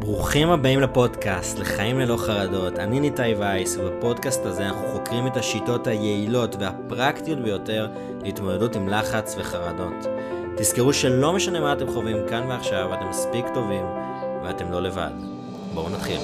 ברוכים הבאים לפודקאסט, לחיים ללא חרדות. אני ניתאי וייס, ובפודקאסט הזה אנחנו חוקרים את השיטות היעילות והפרקטיות ביותר להתמודדות עם לחץ וחרדות. תזכרו שלא משנה מה אתם חווים כאן ועכשיו, אתם מספיק טובים ואתם לא לבד. בואו נתחיל.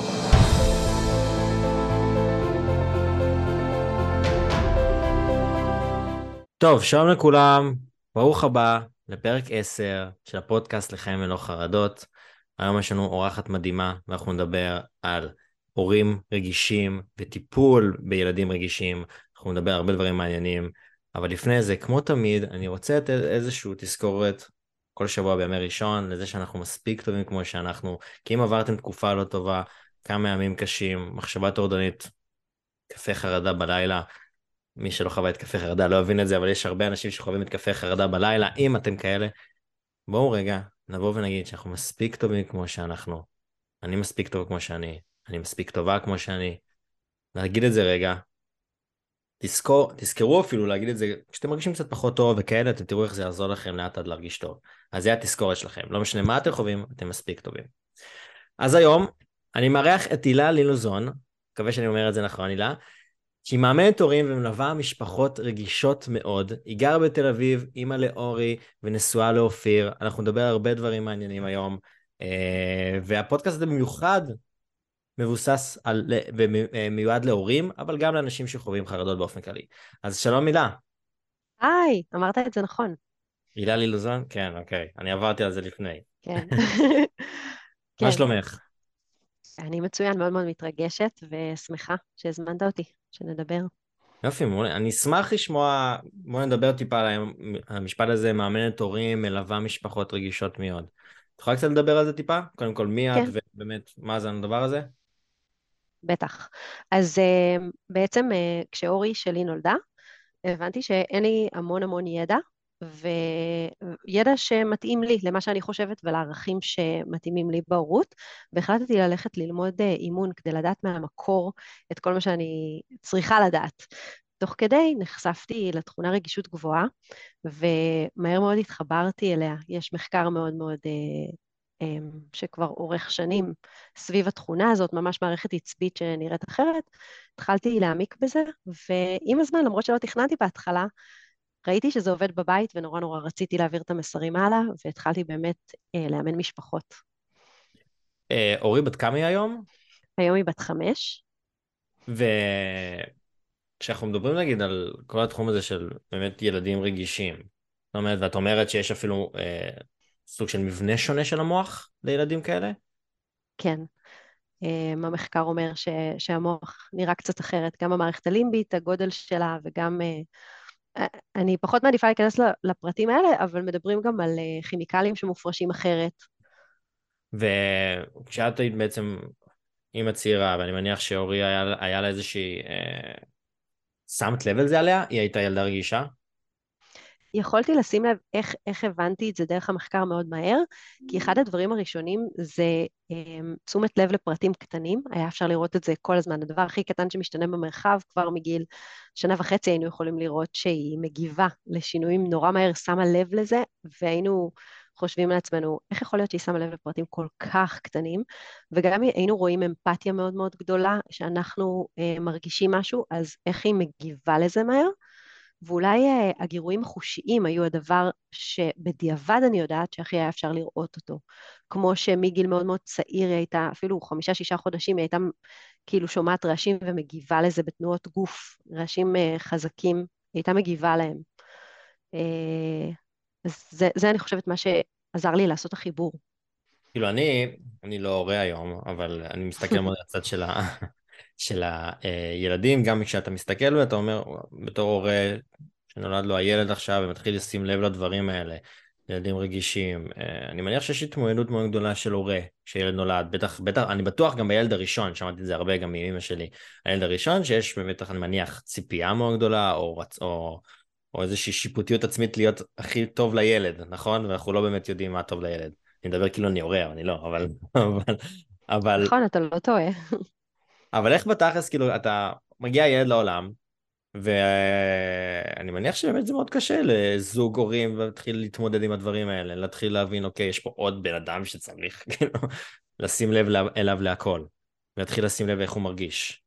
טוב, שלום לכולם, ברוך הבא לפרק 10 של הפודקאסט לחיים ללא חרדות. היום יש לנו אורחת מדהימה, ואנחנו נדבר על הורים רגישים וטיפול בילדים רגישים. אנחנו נדבר הרבה דברים מעניינים, אבל לפני זה, כמו תמיד, אני רוצה לתת איזושהי תזכורת כל שבוע בימי ראשון, לזה שאנחנו מספיק טובים כמו שאנחנו, כי אם עברתם תקופה לא טובה, כמה ימים קשים, מחשבה טורדנית, קפה חרדה בלילה, מי שלא חווה את קפה חרדה לא יבין את זה, אבל יש הרבה אנשים שחווים את קפה חרדה בלילה, אם אתם כאלה, בואו רגע, נבוא ונגיד שאנחנו מספיק טובים כמו שאנחנו. אני מספיק טוב כמו שאני, אני מספיק טובה כמו שאני. להגיד את זה רגע. תזכור, תזכרו אפילו להגיד את זה, כשאתם מרגישים קצת פחות טוב וכאלה, אתם תראו איך זה יעזור לכם לאט לאט להרגיש טוב. אז זה התזכורת שלכם, לא משנה מה אתם חווים, אתם מספיק טובים. אז היום, אני מארח את הילה לילוזון, מקווה שאני אומר את זה נכון, הילה, שהיא מאמנת הורים ומלווה משפחות רגישות מאוד. היא גרה בתל אביב, אימא לאורי ונשואה לאופיר. אנחנו נדבר על הרבה דברים מעניינים היום. אה, והפודקאסט הזה במיוחד מבוסס על, ומיועד להורים, אבל גם לאנשים שחווים חרדות באופן כללי. אז שלום הילה. היי, אמרת את זה נכון. הילה לילוזון? כן, אוקיי. אני עברתי על זה לפני. כן. מה שלומך? אני מצוין, מאוד מאוד מתרגשת ושמחה שהזמנת אותי, שנדבר. יופי, מעולה. אני אשמח לשמוע, בוא נדבר טיפה על המשפט הזה, מאמנת הורים, מלווה משפחות רגישות מאוד. את יכולה קצת לדבר על זה טיפה? קודם כל, מי כן. את ובאמת, מה זה הדבר הזה? בטח. אז uh, בעצם uh, כשאורי שלי נולדה, הבנתי שאין לי המון המון ידע וידע שמתאים לי למה שאני חושבת ולערכים שמתאימים לי בהורות, והחלטתי ללכת ללמוד אה, אימון כדי לדעת מהמקור את כל מה שאני צריכה לדעת. תוך כדי נחשפתי לתכונה רגישות גבוהה, ומהר מאוד התחברתי אליה. יש מחקר מאוד מאוד אה, אה, שכבר אורך שנים סביב התכונה הזאת, ממש מערכת עצבית שנראית אחרת. התחלתי להעמיק בזה, ועם הזמן, למרות שלא תכננתי בהתחלה, ראיתי שזה עובד בבית ונורא נורא רציתי להעביר את המסרים הלאה, והתחלתי באמת אה, לאמן משפחות. אה, אורי, בת כמה היא היום? היום היא בת חמש. וכשאנחנו מדברים נגיד על כל התחום הזה של באמת ילדים רגישים, זאת אומרת, ואת אומרת שיש אפילו אה, סוג של מבנה שונה של המוח לילדים כאלה? כן. אה, המחקר אומר ש, שהמוח נראה קצת אחרת, גם המערכת הלימבית, הגודל שלה וגם אה, אני פחות מעדיפה להיכנס לפרטים האלה, אבל מדברים גם על אה, כימיקלים שמופרשים אחרת. וכשאת היית בעצם אימא צעירה, ואני מניח שאורי היה, היה לה איזושהי... אה, שמת לב על זה עליה? היא הייתה ילדה רגישה? יכולתי לשים לב איך, איך הבנתי את זה דרך המחקר מאוד מהר, כי אחד הדברים הראשונים זה um, תשומת לב לפרטים קטנים, היה אפשר לראות את זה כל הזמן. הדבר הכי קטן שמשתנה במרחב, כבר מגיל שנה וחצי היינו יכולים לראות שהיא מגיבה לשינויים נורא מהר, שמה לב לזה, והיינו חושבים לעצמנו, איך יכול להיות שהיא שמה לב לפרטים כל כך קטנים, וגם היינו רואים אמפתיה מאוד מאוד גדולה, שאנחנו uh, מרגישים משהו, אז איך היא מגיבה לזה מהר. ואולי uh, הגירויים החושיים היו הדבר שבדיעבד אני יודעת שהכי היה אפשר לראות אותו. כמו שמגיל מאוד מאוד צעיר היא הייתה, אפילו חמישה-שישה חודשים, היא הייתה כאילו שומעת רעשים ומגיבה לזה בתנועות גוף, רעשים uh, חזקים, היא הייתה מגיבה להם. Uh, אז זה, זה אני חושבת מה שעזר לי לעשות החיבור. כאילו אני, אני לא הורה היום, אבל אני מסתכל מאוד על הצד של, ה, של הילדים, גם כשאתה מסתכל ואתה אומר, בתור הורה שנולד לו הילד עכשיו ומתחיל לשים לב לדברים האלה, ילדים רגישים, אה, אני מניח שיש התמודדות מאוד גדולה של הורה שילד נולד, בטח, בטח, אני בטוח גם בילד הראשון, שמעתי את זה הרבה גם מאמא שלי, הילד הראשון שיש באמת, אני מניח, ציפייה מאוד גדולה, או, או, או איזושהי שיפוטיות עצמית להיות הכי טוב לילד, נכון? ואנחנו לא באמת יודעים מה טוב לילד. אני מדבר כאילו אני הורה, אני לא. אבל, אבל... נכון, אתה לא טועה. אבל איך בתכלס, כאילו, אתה מגיע ילד לעולם, ואני מניח שבאמת זה מאוד קשה לזוג הורים להתחיל להתמודד עם הדברים האלה, להתחיל להבין, אוקיי, יש פה עוד בן אדם שצריך, כאילו, לשים לב אליו להכל, ולהתחיל לשים לב איך הוא מרגיש.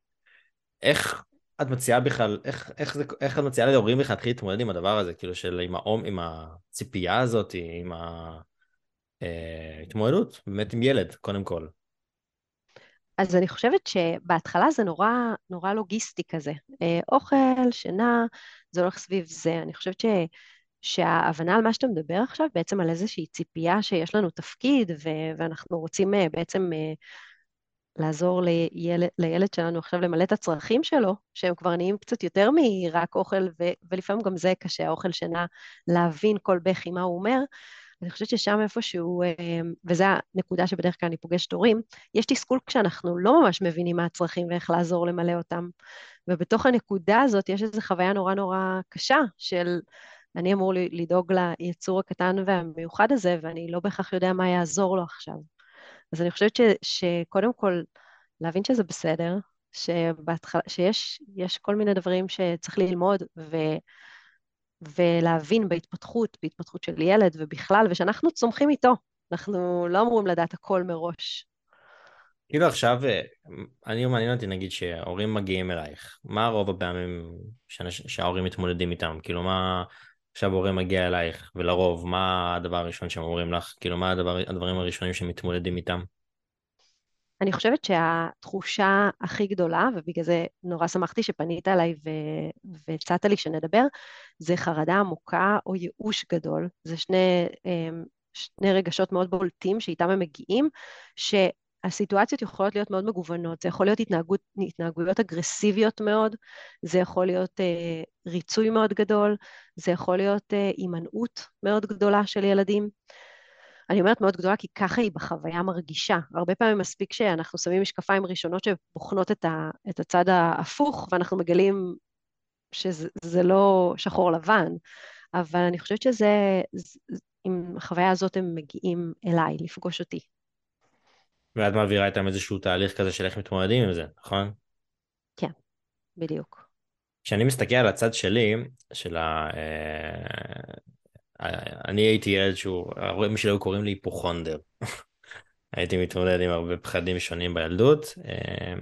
איך את מציעה בכלל, איך, איך, זה, איך את מציעה להורים בכלל להתחיל להתמודד עם הדבר הזה, כאילו של עם, האום, עם הציפייה הזאת, עם ההתמודדות, אה, באמת עם ילד, קודם כל. אז אני חושבת שבהתחלה זה נורא, נורא לוגיסטי כזה. אה, אוכל, שינה, זה הולך סביב זה. אני חושבת ש, שההבנה על מה שאתה מדבר עכשיו, בעצם על איזושהי ציפייה שיש לנו תפקיד, ו, ואנחנו רוצים אה, בעצם אה, לעזור לילד, לילד שלנו עכשיו למלא את הצרכים שלו, שהם כבר נהיים קצת יותר מרק אוכל, ו, ולפעמים גם זה קשה, האוכל שינה, להבין כל בכי מה הוא אומר. אני חושבת ששם איפשהו, אה, וזו הנקודה שבדרך כלל אני פוגשת הורים, יש תסכול כשאנחנו לא ממש מבינים מה הצרכים ואיך לעזור למלא אותם. ובתוך הנקודה הזאת יש איזו חוויה נורא נורא קשה של אני אמור לדאוג ליצור הקטן והמיוחד הזה, ואני לא בהכרח יודע מה יעזור לו עכשיו. אז אני חושבת ש, שקודם כל, להבין שזה בסדר, שבהתחלה, שיש כל מיני דברים שצריך ללמוד, ו... ולהבין בהתפתחות, בהתפתחות של ילד ובכלל, ושאנחנו צומחים איתו. אנחנו לא אמורים לדעת הכל מראש. כאילו עכשיו, אה, אני מעניין אותי נגיד שההורים מגיעים אלייך, מה רוב הפעמים שההורים מתמודדים איתם? כאילו מה, עכשיו הורה מגיע אלייך, ולרוב, מה הדבר הראשון שהם אומרים לך? כאילו מה הדבר, הדברים הראשונים שמתמודדים איתם? אני חושבת שהתחושה הכי גדולה, ובגלל זה נורא שמחתי שפנית אליי והצעת לי שנדבר, זה חרדה עמוקה או ייאוש גדול. זה שני, אמ, שני רגשות מאוד בולטים שאיתם הם מגיעים, שהסיטואציות יכולות להיות מאוד מגוונות. זה יכול להיות התנהגות, התנהגויות אגרסיביות מאוד, זה יכול להיות אה, ריצוי מאוד גדול, זה יכול להיות אה, הימנעות מאוד גדולה של ילדים. אני אומרת מאוד גדולה, כי ככה היא בחוויה מרגישה. הרבה פעמים מספיק שאנחנו שמים משקפיים ראשונות שבוחנות את, ה, את הצד ההפוך, ואנחנו מגלים שזה לא שחור לבן, אבל אני חושבת שזה, עם החוויה הזאת הם מגיעים אליי, לפגוש אותי. ואת מעבירה איתם איזשהו תהליך כזה של איך מתמודדים עם זה, נכון? כן, בדיוק. כשאני מסתכל על הצד שלי, של ה... אני הייתי ילד שהוא, ההורים שלי היו קוראים לי היפוכונדר. הייתי מתמודד עם הרבה פחדים שונים בילדות. אה,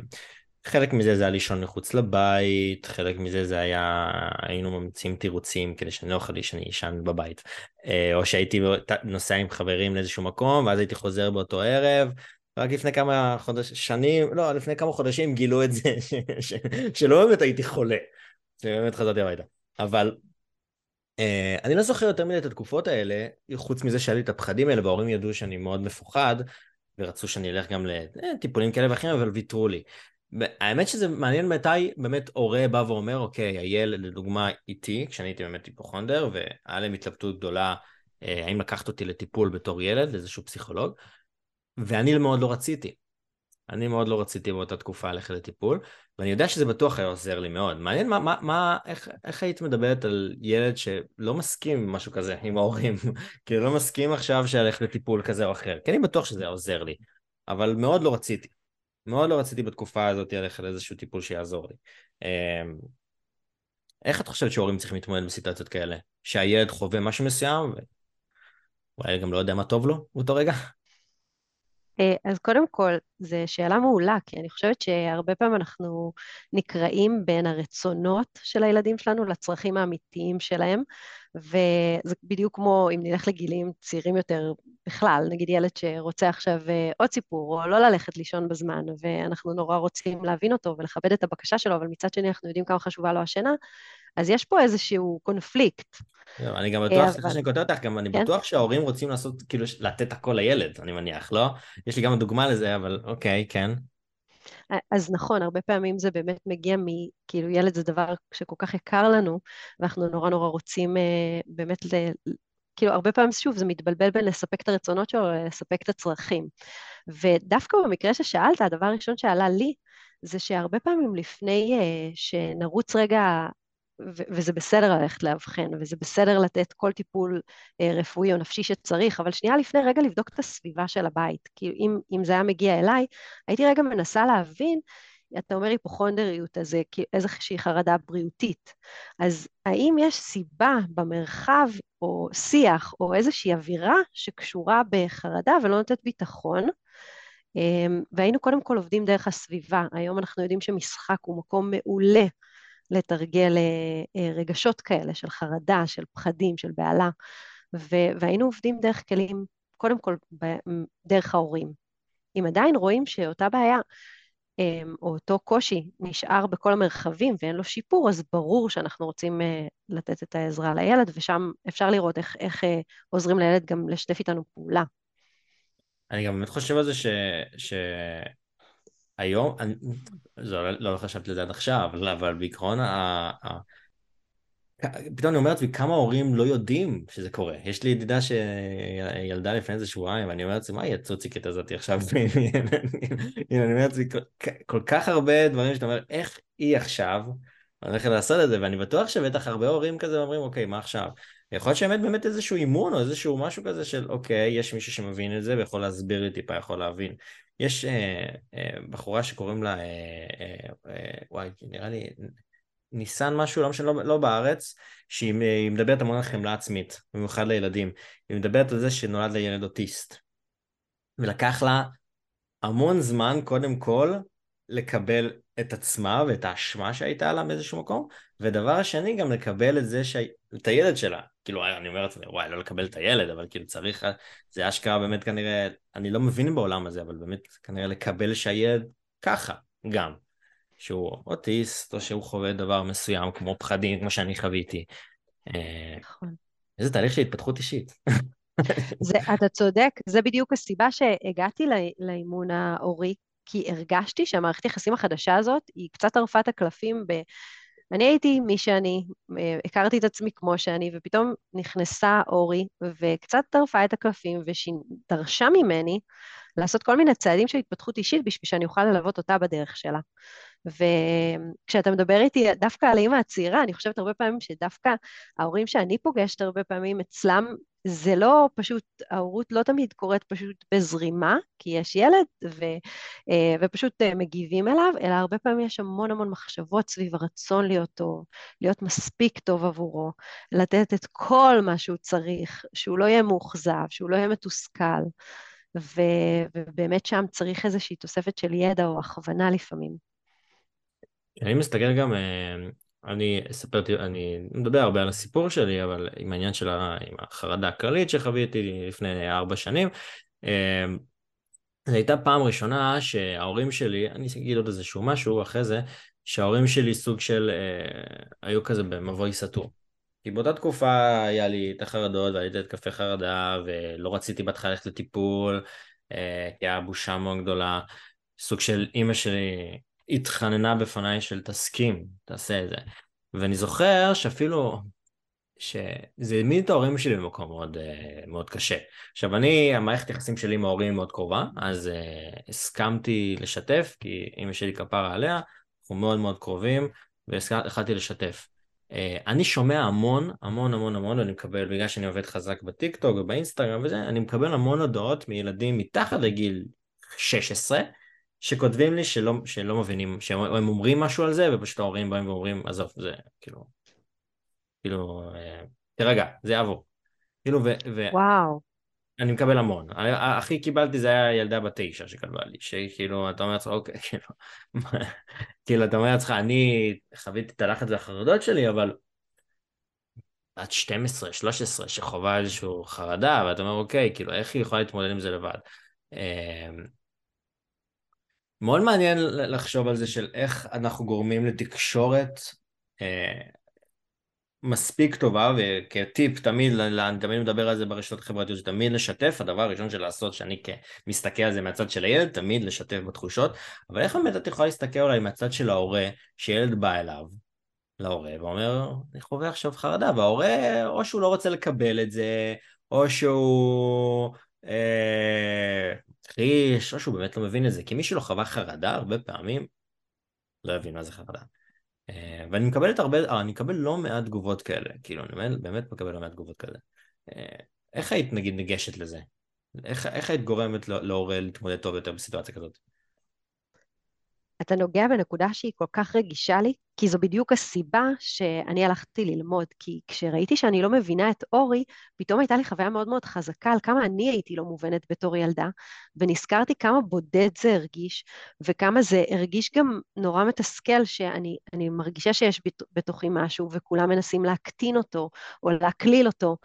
חלק מזה זה היה לישון מחוץ לבית, חלק מזה זה היה, היינו ממציאים תירוצים כדי שאני לא אוכל שאני אשן בבית. אה, או שהייתי נוסע עם חברים לאיזשהו מקום, ואז הייתי חוזר באותו ערב. רק לפני כמה חודשים, שנים, לא, לפני כמה חודשים גילו את זה, ש, ש, שלא באמת הייתי חולה. שבאמת חזרתי הביתה. אבל Uh, אני לא זוכר יותר מדי את התקופות האלה, חוץ מזה שהיה לי את הפחדים האלה, וההורים ידעו שאני מאוד מפוחד, ורצו שאני אלך גם לטיפולים כאלה ואחרים, אבל ויתרו לי. האמת שזה מעניין מתי באמת הורה בא ואומר, אוקיי, הילד לדוגמה איתי, כשאני הייתי באמת היפוכונדר, והיה להם התלבטות גדולה uh, האם לקחת אותי לטיפול בתור ילד, לאיזשהו פסיכולוג, ואני מאוד לא רציתי. אני מאוד לא רציתי באותה תקופה ללכת לטיפול, ואני יודע שזה בטוח היה עוזר לי מאוד. מעניין מה, מה, מה איך, איך היית מדברת על ילד שלא מסכים עם משהו כזה עם ההורים, כאילו לא מסכים עכשיו שילך לטיפול כזה או אחר, כי אני בטוח שזה היה עוזר לי, אבל מאוד לא רציתי. מאוד לא רציתי בתקופה הזאת ללכת לאיזשהו טיפול שיעזור לי. אמ, איך את חושבת שהורים צריכים להתמודד בסיטואציות כאלה? שהילד חווה משהו מסוים, ואולי גם לא יודע מה טוב לו באותו רגע? אה, אז קודם כל, זו שאלה מעולה, כי אני חושבת שהרבה פעמים אנחנו נקרעים בין הרצונות של הילדים שלנו לצרכים האמיתיים שלהם, וזה בדיוק כמו אם נלך לגילים צעירים יותר בכלל, נגיד ילד שרוצה עכשיו אה, עוד סיפור, או לא ללכת לישון בזמן, ואנחנו נורא רוצים להבין אותו ולכבד את הבקשה שלו, אבל מצד שני אנחנו יודעים כמה חשובה לו השינה, אז יש פה איזשהו קונפליקט. לא, אני גם בטוח, סליחה שאני כותב אותך, גם אני כן? בטוח שההורים רוצים לעשות, כאילו, לתת הכל לילד, אני מניח, לא? יש לי גם דוגמה לזה, אבל אוקיי, כן. אז נכון, הרבה פעמים זה באמת מגיע מ... כאילו, ילד זה דבר שכל כך יקר לנו, ואנחנו נורא נורא רוצים אה, באמת ל... כאילו, הרבה פעמים, שוב, זה מתבלבל בין לספק את הרצונות שלו לספק את הצרכים. ודווקא במקרה ששאלת, הדבר הראשון שעלה לי, זה שהרבה פעמים לפני שנרוץ רגע וזה בסדר ללכת לאבחן, וזה בסדר לתת כל טיפול אה, רפואי או נפשי שצריך, אבל שנייה לפני רגע לבדוק את הסביבה של הבית. כי אם, אם זה היה מגיע אליי, הייתי רגע מנסה להבין, אתה אומר היפוכונדריות, אז איזושהי חרדה בריאותית. אז האם יש סיבה במרחב או שיח או איזושהי אווירה שקשורה בחרדה ולא נותנת ביטחון, אמ, והיינו קודם כל עובדים דרך הסביבה. היום אנחנו יודעים שמשחק הוא מקום מעולה לתרגל אה, אה, רגשות כאלה של חרדה, של פחדים, של בהלה, והיינו עובדים דרך כלים, קודם כל דרך ההורים. אם עדיין רואים שאותה בעיה אמ, או אותו קושי נשאר בכל המרחבים ואין לו שיפור, אז ברור שאנחנו רוצים אה, לתת את העזרה לילד, ושם אפשר לראות איך, איך עוזרים לילד גם לשתף איתנו פעולה. אני גם באמת חושב על זה ש... ש... היום, אני, זה לא, לא חשבתי לזה עד עכשיו, אבל בעיקרון, ה, ה, פתאום אני אומר לעצמי כמה הורים לא יודעים שזה קורה. יש לי ידידה שילדה לפני איזה שבועיים, ואני אומר לעצמי, מה היא הצוציקית הזאת עכשיו? אני אומר לעצמי, כל כך הרבה דברים שאתה אומר, איך היא עכשיו הולכת לעשות את זה, ואני בטוח שבטח הרבה הורים כזה אומרים, אוקיי, מה עכשיו? יכול להיות שבאמת באמת איזשהו אימון או איזשהו משהו כזה של אוקיי, יש מישהו שמבין את זה ויכול להסביר לי טיפה, יכול להבין. יש אה, אה, בחורה שקוראים לה, אה, אה, אה, וואי, נראה לי, ניסן משהו, לא משנה, לא, לא בארץ, שהיא מדברת המון על חמלה עצמית, במיוחד לילדים. היא מדברת על זה שנולד לילד אוטיסט. ולקח לה המון זמן, קודם כל, לקבל את עצמה ואת האשמה שהייתה לה באיזשהו מקום, ודבר השני גם לקבל את זה, ש... את הילד שלה. כאילו, אני אומר לעצמי, וואי, לא לקבל את הילד, אבל כאילו צריך, זה אשכרה באמת כנראה, אני לא מבין בעולם הזה, אבל באמת כנראה לקבל שהילד ככה, גם. שהוא אוטיסט, או שהוא חווה דבר מסוים, כמו פחדים, כמו שאני חוויתי. אה, נכון. איזה תהליך של התפתחות אישית. זה, אתה צודק, זה בדיוק הסיבה שהגעתי לאימון ההורי, כי הרגשתי שהמערכת היחסים החדשה הזאת, היא קצת טרפה את הקלפים ב... אני הייתי מי שאני, אה, הכרתי את עצמי כמו שאני, ופתאום נכנסה אורי, וקצת טרפה את הקלפים, ודרשה ממני לעשות כל מיני צעדים של התפתחות אישית בשביל שאני אוכל ללוות אותה בדרך שלה. וכשאתה מדבר איתי דווקא על האימא הצעירה, אני חושבת הרבה פעמים שדווקא ההורים שאני פוגשת הרבה פעמים אצלם, זה לא פשוט, ההורות לא תמיד קורית פשוט בזרימה, כי יש ילד ו, אה, ופשוט אה, מגיבים אליו, אלא הרבה פעמים יש המון המון מחשבות סביב הרצון להיות טוב, להיות מספיק טוב עבורו, לתת את כל מה שהוא צריך, שהוא לא יהיה מאוכזב, שהוא לא יהיה מתוסכל. ו, ובאמת שם צריך איזושהי תוספת של ידע או הכוונה לפעמים. אני מסתכל גם, אה, אני אספר, אני מדבר הרבה על הסיפור שלי, אבל עם העניין של החרדה הכללית שחוויתי לפני ארבע שנים, אה, זו הייתה פעם ראשונה שההורים שלי, אני אגיד עוד איזשהו משהו אחרי זה, שההורים שלי סוג של, אה, היו כזה במבוי סתום. כי באותה תקופה היה לי את החרדות והייתי את קפה חרדה ולא רציתי בהתחלה ללכת לטיפול, כי היה בושה מאוד גדולה. סוג של אימא שלי התחננה בפניי של תסכים, תעשה את זה. ואני זוכר שאפילו, שזה העמיד את ההורים שלי במקום מאוד, אה, מאוד קשה. עכשיו אני, המערכת יחסים שלי עם ההורים מאוד קרובה, אז uh, הסכמתי לשתף, כי אמא שלי כפרה עליה, אנחנו מאוד מאוד קרובים, והחלטתי לשתף. Uh, אני שומע המון, המון המון המון, ואני מקבל, בגלל שאני עובד חזק בטיקטוק ובאינסטגרם וזה, אני מקבל המון הודעות מילדים מתחת לגיל 16, שכותבים לי שלא, שלא מבינים, שהם אומרים משהו על זה, ופשוט ההורים באים ואומרים, עזוב, זה כאילו, כאילו, אה, תירגע, זה יעבור. כאילו, ו... ו וואו. אני מקבל המון. הכי קיבלתי זה היה ילדה בת תשע שכתבה לי, שכאילו, אתה אומר לעצמך, אוקיי, כאילו, כאילו, אתה אומר לעצמך, אני חוויתי את הלחץ והחרדות שלי, אבל בת 12, 13, שחווה איזושהי חרדה, ואתה אומר, אוקיי, כאילו, איך היא יכולה להתמודד עם זה לבד? מאוד מעניין לחשוב על זה של איך אנחנו גורמים לתקשורת אה, מספיק טובה, וכטיפ תמיד, אני תמיד מדבר על זה ברשתות החברתיות, שתמיד לשתף, הדבר הראשון של לעשות, שאני מסתכל על זה מהצד של הילד, תמיד לשתף בתחושות, אבל איך באמת את יכולה להסתכל אולי מהצד של ההורה, שילד בא אליו, להורה, ואומר, אני חווה עכשיו חרדה, וההורה, או שהוא לא רוצה לקבל את זה, או שהוא... אה, מכחיש, או שהוא באמת לא מבין את זה, כי מי שלא חווה חרדה הרבה פעמים לא יבין מה זה חרדה. אה, ואני מקבל הרבה, אה, אני מקבל לא מעט תגובות כאלה, כאילו אני באמת מקבל לא מעט תגובות כאלה. אה, איך היית נגיד ניגשת לזה? איך, איך היית גורמת להורה להתמודד טוב יותר בסיטואציה כזאת? אתה נוגע בנקודה שהיא כל כך רגישה לי, כי זו בדיוק הסיבה שאני הלכתי ללמוד, כי כשראיתי שאני לא מבינה את אורי, פתאום הייתה לי חוויה מאוד מאוד חזקה על כמה אני הייתי לא מובנת בתור ילדה, ונזכרתי כמה בודד זה הרגיש, וכמה זה הרגיש גם נורא מתסכל, שאני מרגישה שיש בתוכי משהו, וכולם מנסים להקטין אותו, או להקליל אותו.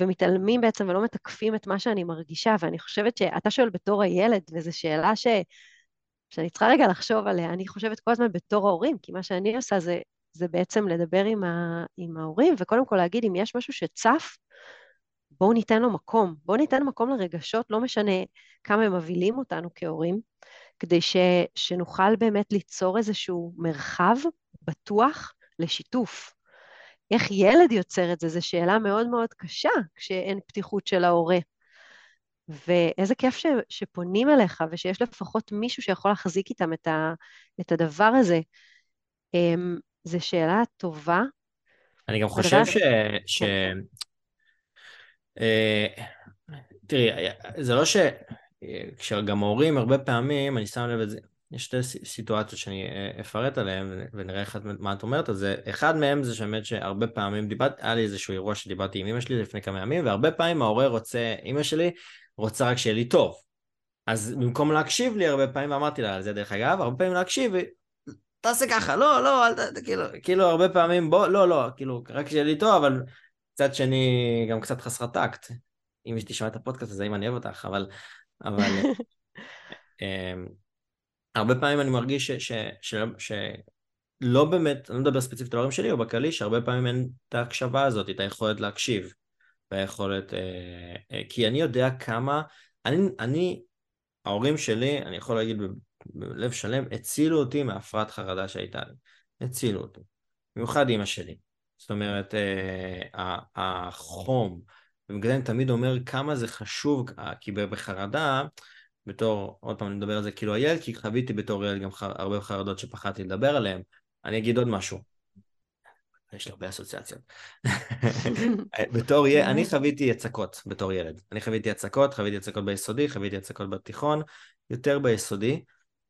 ומתעלמים בעצם ולא מתקפים את מה שאני מרגישה, ואני חושבת שאתה שואל בתור הילד, וזו שאלה ש... שאני צריכה רגע לחשוב עליה, אני חושבת כל הזמן בתור ההורים, כי מה שאני עושה זה, זה בעצם לדבר עם, ה, עם ההורים, וקודם כל להגיד, אם יש משהו שצף, בואו ניתן לו מקום. בואו ניתן מקום לרגשות, לא משנה כמה הם מבהילים אותנו כהורים, כדי ש, שנוכל באמת ליצור איזשהו מרחב בטוח לשיתוף. איך ילד יוצר את זה, זו שאלה מאוד מאוד קשה כשאין פתיחות של ההורה. ואיזה כיף ש, שפונים אליך ושיש לפחות מישהו שיכול להחזיק איתם את, ה, את הדבר הזה. Um, זו שאלה טובה. אני גם חושב ש... ש... Uh, תראי, זה לא ש... כשגם הורים הרבה פעמים, אני שם לב את זה, יש שתי סיטואציות שאני אה, אפרט עליהן ונראה איך, מה את אומרת על זה. אחד מהם זה שבאמת שהרבה פעמים דיברת, היה לי איזשהו אירוע שדיברתי עם אמא שלי לפני כמה ימים, והרבה פעמים ההורה רוצה, אמא שלי רוצה רק שיהיה לי טוב. אז במקום להקשיב לי הרבה פעמים, ואמרתי לה על זה דרך אגב, הרבה פעמים להקשיב, תעשה ככה, לא, לא, אל ת... כאילו, כאילו הרבה פעמים, בוא, לא, לא, כאילו, רק שיהיה לי טוב, אבל מצד שני, גם קצת חסרת טקט. אם יש תשמע את הפודקאסט הזה, אם אני אוהב אותך, אבל... אבל... אמ, הרבה פעמים אני מרגיש ש, ש, ש, ש, שלא באמת, אני לא מדבר ספציפית על ההורים שלי, או בכללי, שהרבה פעמים אין את ההקשבה הזאת, את היכולת להקשיב. והיכולת, אה, אה, כי אני יודע כמה, אני, אני, ההורים שלי, אני יכול להגיד בלב שלם, הצילו אותי מהפרעת חרדה שהייתה לי. הצילו אותי. במיוחד אימא שלי. זאת אומרת, אה, החום, ובגלל אני תמיד אומר כמה זה חשוב, כי בחרדה, בתור, עוד פעם אני מדבר על זה כאילו הילד, כי חוויתי בתור ילד גם חר, הרבה חרדות שפחדתי לדבר עליהן. אני אגיד עוד משהו. יש לי הרבה אסוציאציות. בתור ילד, אני חוויתי הצקות בתור ילד. אני חוויתי הצקות, חוויתי הצקות ביסודי, חוויתי הצקות בתיכון, יותר ביסודי.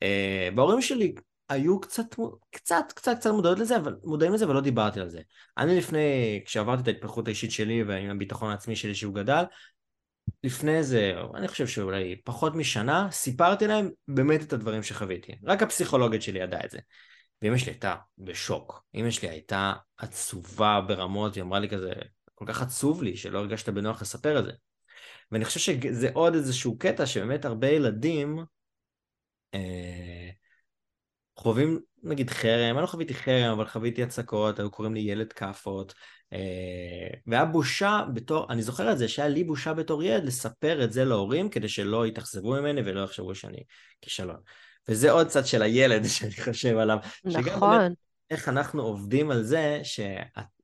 Uh, בהורים שלי היו קצת, קצת, קצת, קצת מודעות לזה, אבל מודעים לזה ולא דיברתי על זה. אני לפני, כשעברתי את ההתפתחות האישית שלי ועם הביטחון העצמי שלי שהוא גדל, לפני זה, אני חושב שאולי פחות משנה, סיפרתי להם באמת את הדברים שחוויתי. רק הפסיכולוגית שלי ידעה את זה. ואמא שלי הייתה בשוק. אמא שלי הייתה עצובה ברמות, היא אמרה לי כזה, כל כך עצוב לי שלא הרגשת בנוח לספר את זה. ואני חושב שזה עוד איזשהו קטע שבאמת הרבה ילדים אה, חווים נגיד חרם, אני לא חוויתי חרם, אבל חוויתי הצקות, היו קוראים לי ילד כאפות, אה, והיה בושה בתור, אני זוכר את זה, שהיה לי בושה בתור ילד לספר את זה להורים כדי שלא יתאכזבו ממני ולא יחשבו שאני כישלון. וזה עוד צד של הילד שאני חושב עליו. נכון. שגם איך אנחנו עובדים על זה, ש...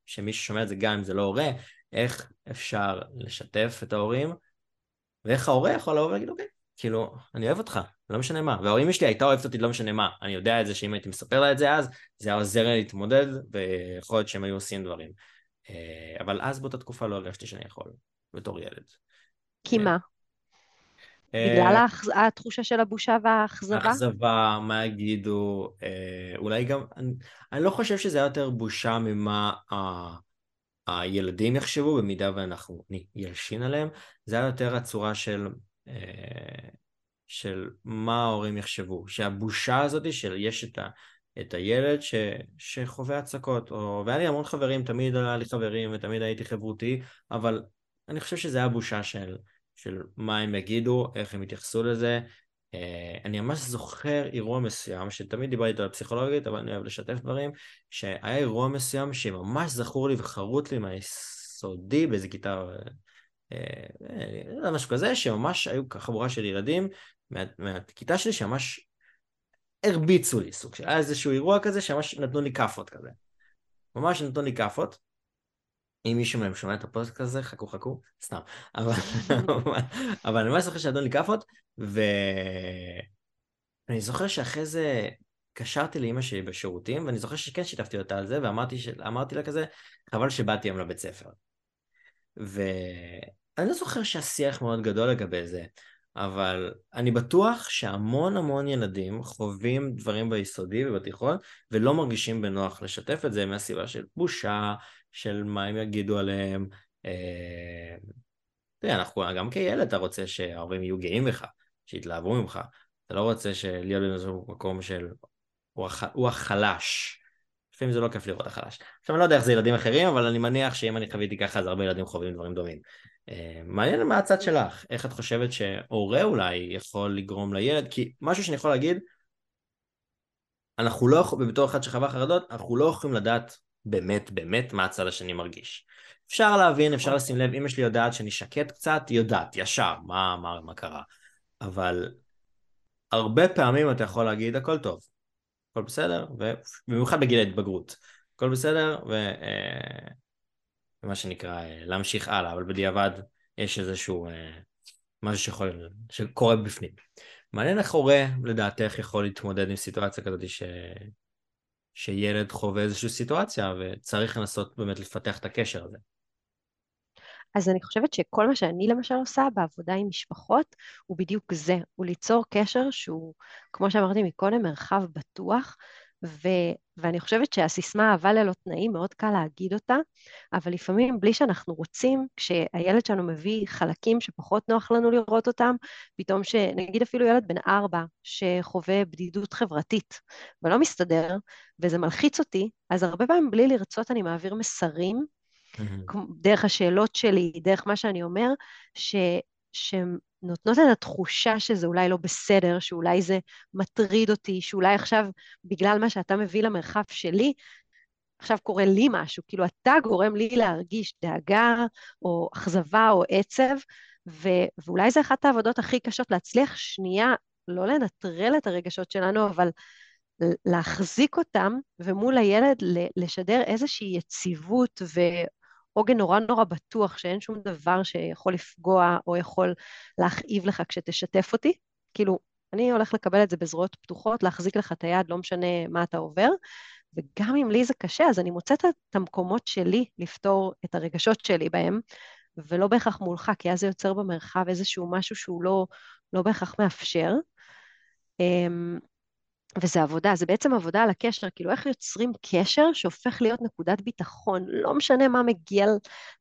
שמי ששומע את זה גם אם זה לא הורה, איך אפשר לשתף את ההורים, ואיך ההורה יכול לבוא ולהגיד, אוקיי, כאילו, אני אוהב אותך, לא משנה מה. וההורים שלי הייתה אוהבת אותי, לא משנה מה. אני יודע את זה שאם הייתי מספר לה את זה אז, זה היה עוזר לי להתמודד, ויכול להיות שהם היו עושים דברים. אה, אבל אז באותה תקופה לא הרגשתי שאני יכול, בתור ילד. כי מה? בגלל אה, התחושה של הבושה והאכזבה? אכזבה, מה יגידו, אה, אולי גם, אני, אני לא חושב שזה היה יותר בושה ממה ה, הילדים יחשבו, במידה ואנחנו ילשין עליהם, זה היה יותר הצורה של, אה, של מה ההורים יחשבו, שהבושה הזאת של יש את, ה, את הילד ש, שחווה הצקות, או, והיה לי המון חברים, תמיד היה לי חברים ותמיד הייתי חברותי, אבל אני חושב שזה היה בושה של של מה הם יגידו, איך הם יתייחסו לזה. אה, אני ממש זוכר אירוע מסוים, שתמיד דיברתי איתו על פסיכולוגית, אבל אני אוהב לשתף דברים, שהיה אירוע מסוים שממש זכור לי וחרוט לי מהיסודי באיזה כיתה, אה, אה, משהו כזה, שממש היו חבורה של ילדים מה, מהכיתה שלי שממש הרביצו לי סוג של, היה איזשהו אירוע כזה שממש נתנו לי כאפות כזה. ממש נתנו לי כאפות, אם מישהו מהם שומע את הפודקאסט הזה, חכו חכו, סתם. אבל, אבל אני ממש זוכר שנתנו לי כאפות, ואני זוכר שאחרי זה קשרתי לאימא שלי בשירותים, ואני זוכר שכן שיתפתי אותה על זה, ואמרתי ש... לה כזה, חבל שבאתי היום לבית ספר. ואני לא זוכר שהשיח מאוד גדול לגבי זה, אבל אני בטוח שהמון המון ילדים חווים דברים ביסודי ובתיכון ולא מרגישים בנוח לשתף את זה מהסיבה של בושה, של מה הם יגידו עליהם. אתה יודע, אנחנו, גם כילד אתה רוצה שההורים יהיו גאים בך, שיתלהבו ממך. אתה לא רוצה להיות באיזשהו מקום של הוא החלש. לפעמים זה לא כיף לראות החלש. עכשיו אני לא יודע איך זה ילדים אחרים, אבל אני מניח שאם אני חוויתי ככה אז הרבה ילדים חווים דברים דומים. אה, מעניין מה הצד שלך, איך את חושבת שהורה אולי יכול לגרום לילד, כי משהו שאני יכול להגיד, אנחנו לא יכולים, בתור אחד שחווה חרדות, אנחנו לא יכולים לדעת באמת באמת מה הצד השני מרגיש. אפשר להבין, אפשר לשים לב, אמא שלי יודעת שאני שקט קצת, היא יודעת, ישר, מה, מה, מה קרה. אבל הרבה פעמים אתה יכול להגיד הכל טוב, הכל בסדר, ובמיוחד בגיל ההתבגרות, הכל בסדר, ו... אה, שנקרא אה, להמשיך הלאה, אבל בדיעבד יש איזשהו אה, משהו שיכול, שקורה בפנים. מעניין איך הורה לדעתך יכול להתמודד עם סיטואציה כזאת ש... שילד חווה איזושהי סיטואציה וצריך לנסות באמת לפתח את הקשר הזה. אז אני חושבת שכל מה שאני למשל עושה בעבודה עם משפחות הוא בדיוק זה, הוא ליצור קשר שהוא, כמו שאמרתי מקודם, מרחב בטוח, ו, ואני חושבת שהסיסמה אהבה ללא תנאים, מאוד קל להגיד אותה, אבל לפעמים בלי שאנחנו רוצים, כשהילד שלנו מביא חלקים שפחות נוח לנו לראות אותם, פתאום שנגיד אפילו ילד בן ארבע שחווה בדידות חברתית ולא מסתדר, וזה מלחיץ אותי, אז הרבה פעמים בלי לרצות אני מעביר מסרים mm-hmm. דרך השאלות שלי, דרך מה שאני אומר, ש, שנותנות את התחושה שזה אולי לא בסדר, שאולי זה מטריד אותי, שאולי עכשיו, בגלל מה שאתה מביא למרחב שלי, עכשיו קורה לי משהו, כאילו אתה גורם לי להרגיש דאגה או אכזבה או עצב, ו- ואולי זו אחת העבודות הכי קשות להצליח שנייה, לא לנטרל את הרגשות שלנו, אבל להחזיק אותם, ומול הילד לשדר איזושהי יציבות עוגן נורא נורא בטוח שאין שום דבר שיכול לפגוע או יכול להכאיב לך כשתשתף אותי. כאילו, אני הולך לקבל את זה בזרועות פתוחות, להחזיק לך את היד, לא משנה מה אתה עובר. וגם אם לי זה קשה, אז אני מוצאת את המקומות שלי לפתור את הרגשות שלי בהם, ולא בהכרח מולך, כי אז זה יוצר במרחב איזשהו משהו שהוא לא, לא בהכרח מאפשר. אמ, וזה עבודה, זה בעצם עבודה על הקשר, כאילו איך יוצרים קשר שהופך להיות נקודת ביטחון, לא משנה מה מגיע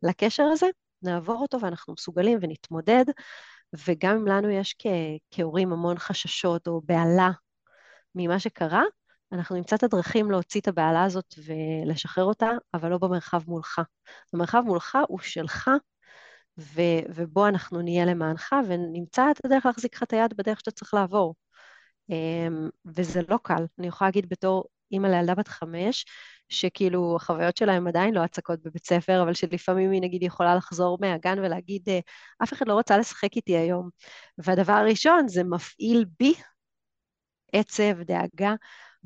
לקשר הזה, נעבור אותו ואנחנו מסוגלים ונתמודד, וגם אם לנו יש כ- כהורים המון חששות או בהלה ממה שקרה, אנחנו נמצא את הדרכים להוציא את הבהלה הזאת ולשחרר אותה, אבל לא במרחב מולך. המרחב מולך הוא שלך, ו- ובו אנחנו נהיה למענך, ונמצא את הדרך להחזיק לך את היד בדרך שאתה צריך לעבור. אמ, וזה לא קל. אני יכולה להגיד בתור אימא לילדה בת חמש, שכאילו החוויות שלה הן עדיין לא הצקות בבית ספר, אבל שלפעמים היא נגיד יכולה לחזור מהגן ולהגיד, אה, אף אחד לא רוצה לשחק איתי היום. והדבר הראשון זה מפעיל בי עצב, דאגה,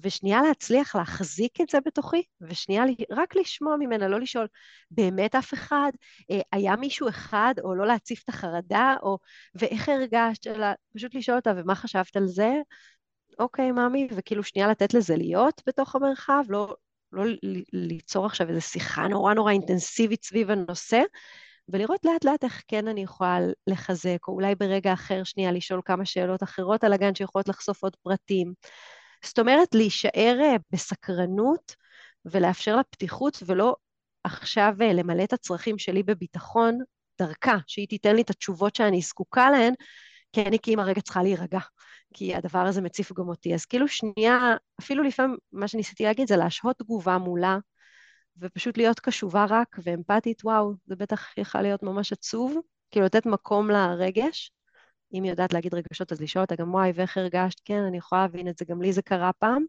ושנייה להצליח להחזיק את זה בתוכי, ושנייה רק לשמוע ממנה, לא לשאול, באמת אף אחד? אה, היה מישהו אחד, או לא להציף את החרדה, או ואיך הרגשת? אלא פשוט לשאול אותה, ומה חשבת על זה? אוקיי, ממי, וכאילו שנייה לתת לזה להיות בתוך המרחב, לא, לא ליצור עכשיו איזו שיחה נורא נורא אינטנסיבית סביב הנושא, ולראות לאט לאט איך כן אני יכולה לחזק, או אולי ברגע אחר שנייה לשאול כמה שאלות אחרות על הגן שיכולות לחשוף עוד פרטים. זאת אומרת, להישאר אה, בסקרנות ולאפשר לה פתיחות, ולא עכשיו אה, למלא את הצרכים שלי בביטחון דרכה, שהיא תיתן לי את התשובות שאני זקוקה להן, כי אני כאימא רגע צריכה להירגע, כי הדבר הזה מציף גם אותי. אז כאילו שנייה, אפילו לפעמים מה שניסיתי להגיד זה להשהות תגובה מולה, ופשוט להיות קשובה רק ואמפתית, וואו, זה בטח יכול להיות ממש עצוב, כאילו לתת מקום לרגש, אם היא יודעת להגיד רגשות, אז לשאול אותה גם, וואי, ואיך הרגשת? כן, אני יכולה להבין את זה, גם לי זה קרה פעם.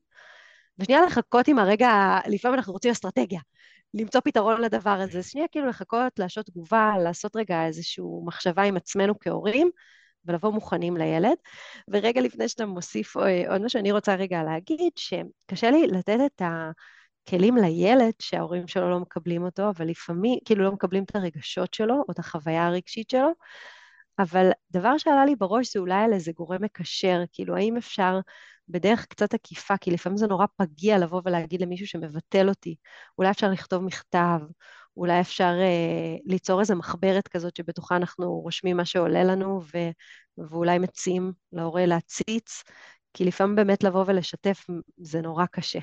ושנייה לחכות עם הרגע, לפעמים אנחנו רוצים אסטרטגיה, למצוא פתרון לדבר הזה. שנייה כאילו לחכות, להשעות תגובה, לעשות רגע איזושהי מחשבה עם עצמנו כהורים, ולבוא מוכנים לילד. ורגע לפני שאתה מוסיף אה, עוד מה שאני רוצה רגע להגיד, שקשה לי לתת את הכלים לילד שההורים שלו לא מקבלים אותו, אבל לפעמים, כאילו לא מקבלים את הרגשות שלו, או את החוויה הרגשית שלו, אבל דבר שעלה לי בראש זה אולי על איזה גורם מקשר, כאילו האם אפשר בדרך קצת עקיפה, כי לפעמים זה נורא פגיע לבוא ולהגיד למישהו שמבטל אותי, אולי אפשר לכתוב מכתב, אולי אפשר אה, ליצור איזו מחברת כזאת שבתוכה אנחנו רושמים מה שעולה לנו, ו, ואולי מציעים להורה להציץ, כי לפעמים באמת לבוא ולשתף זה נורא קשה.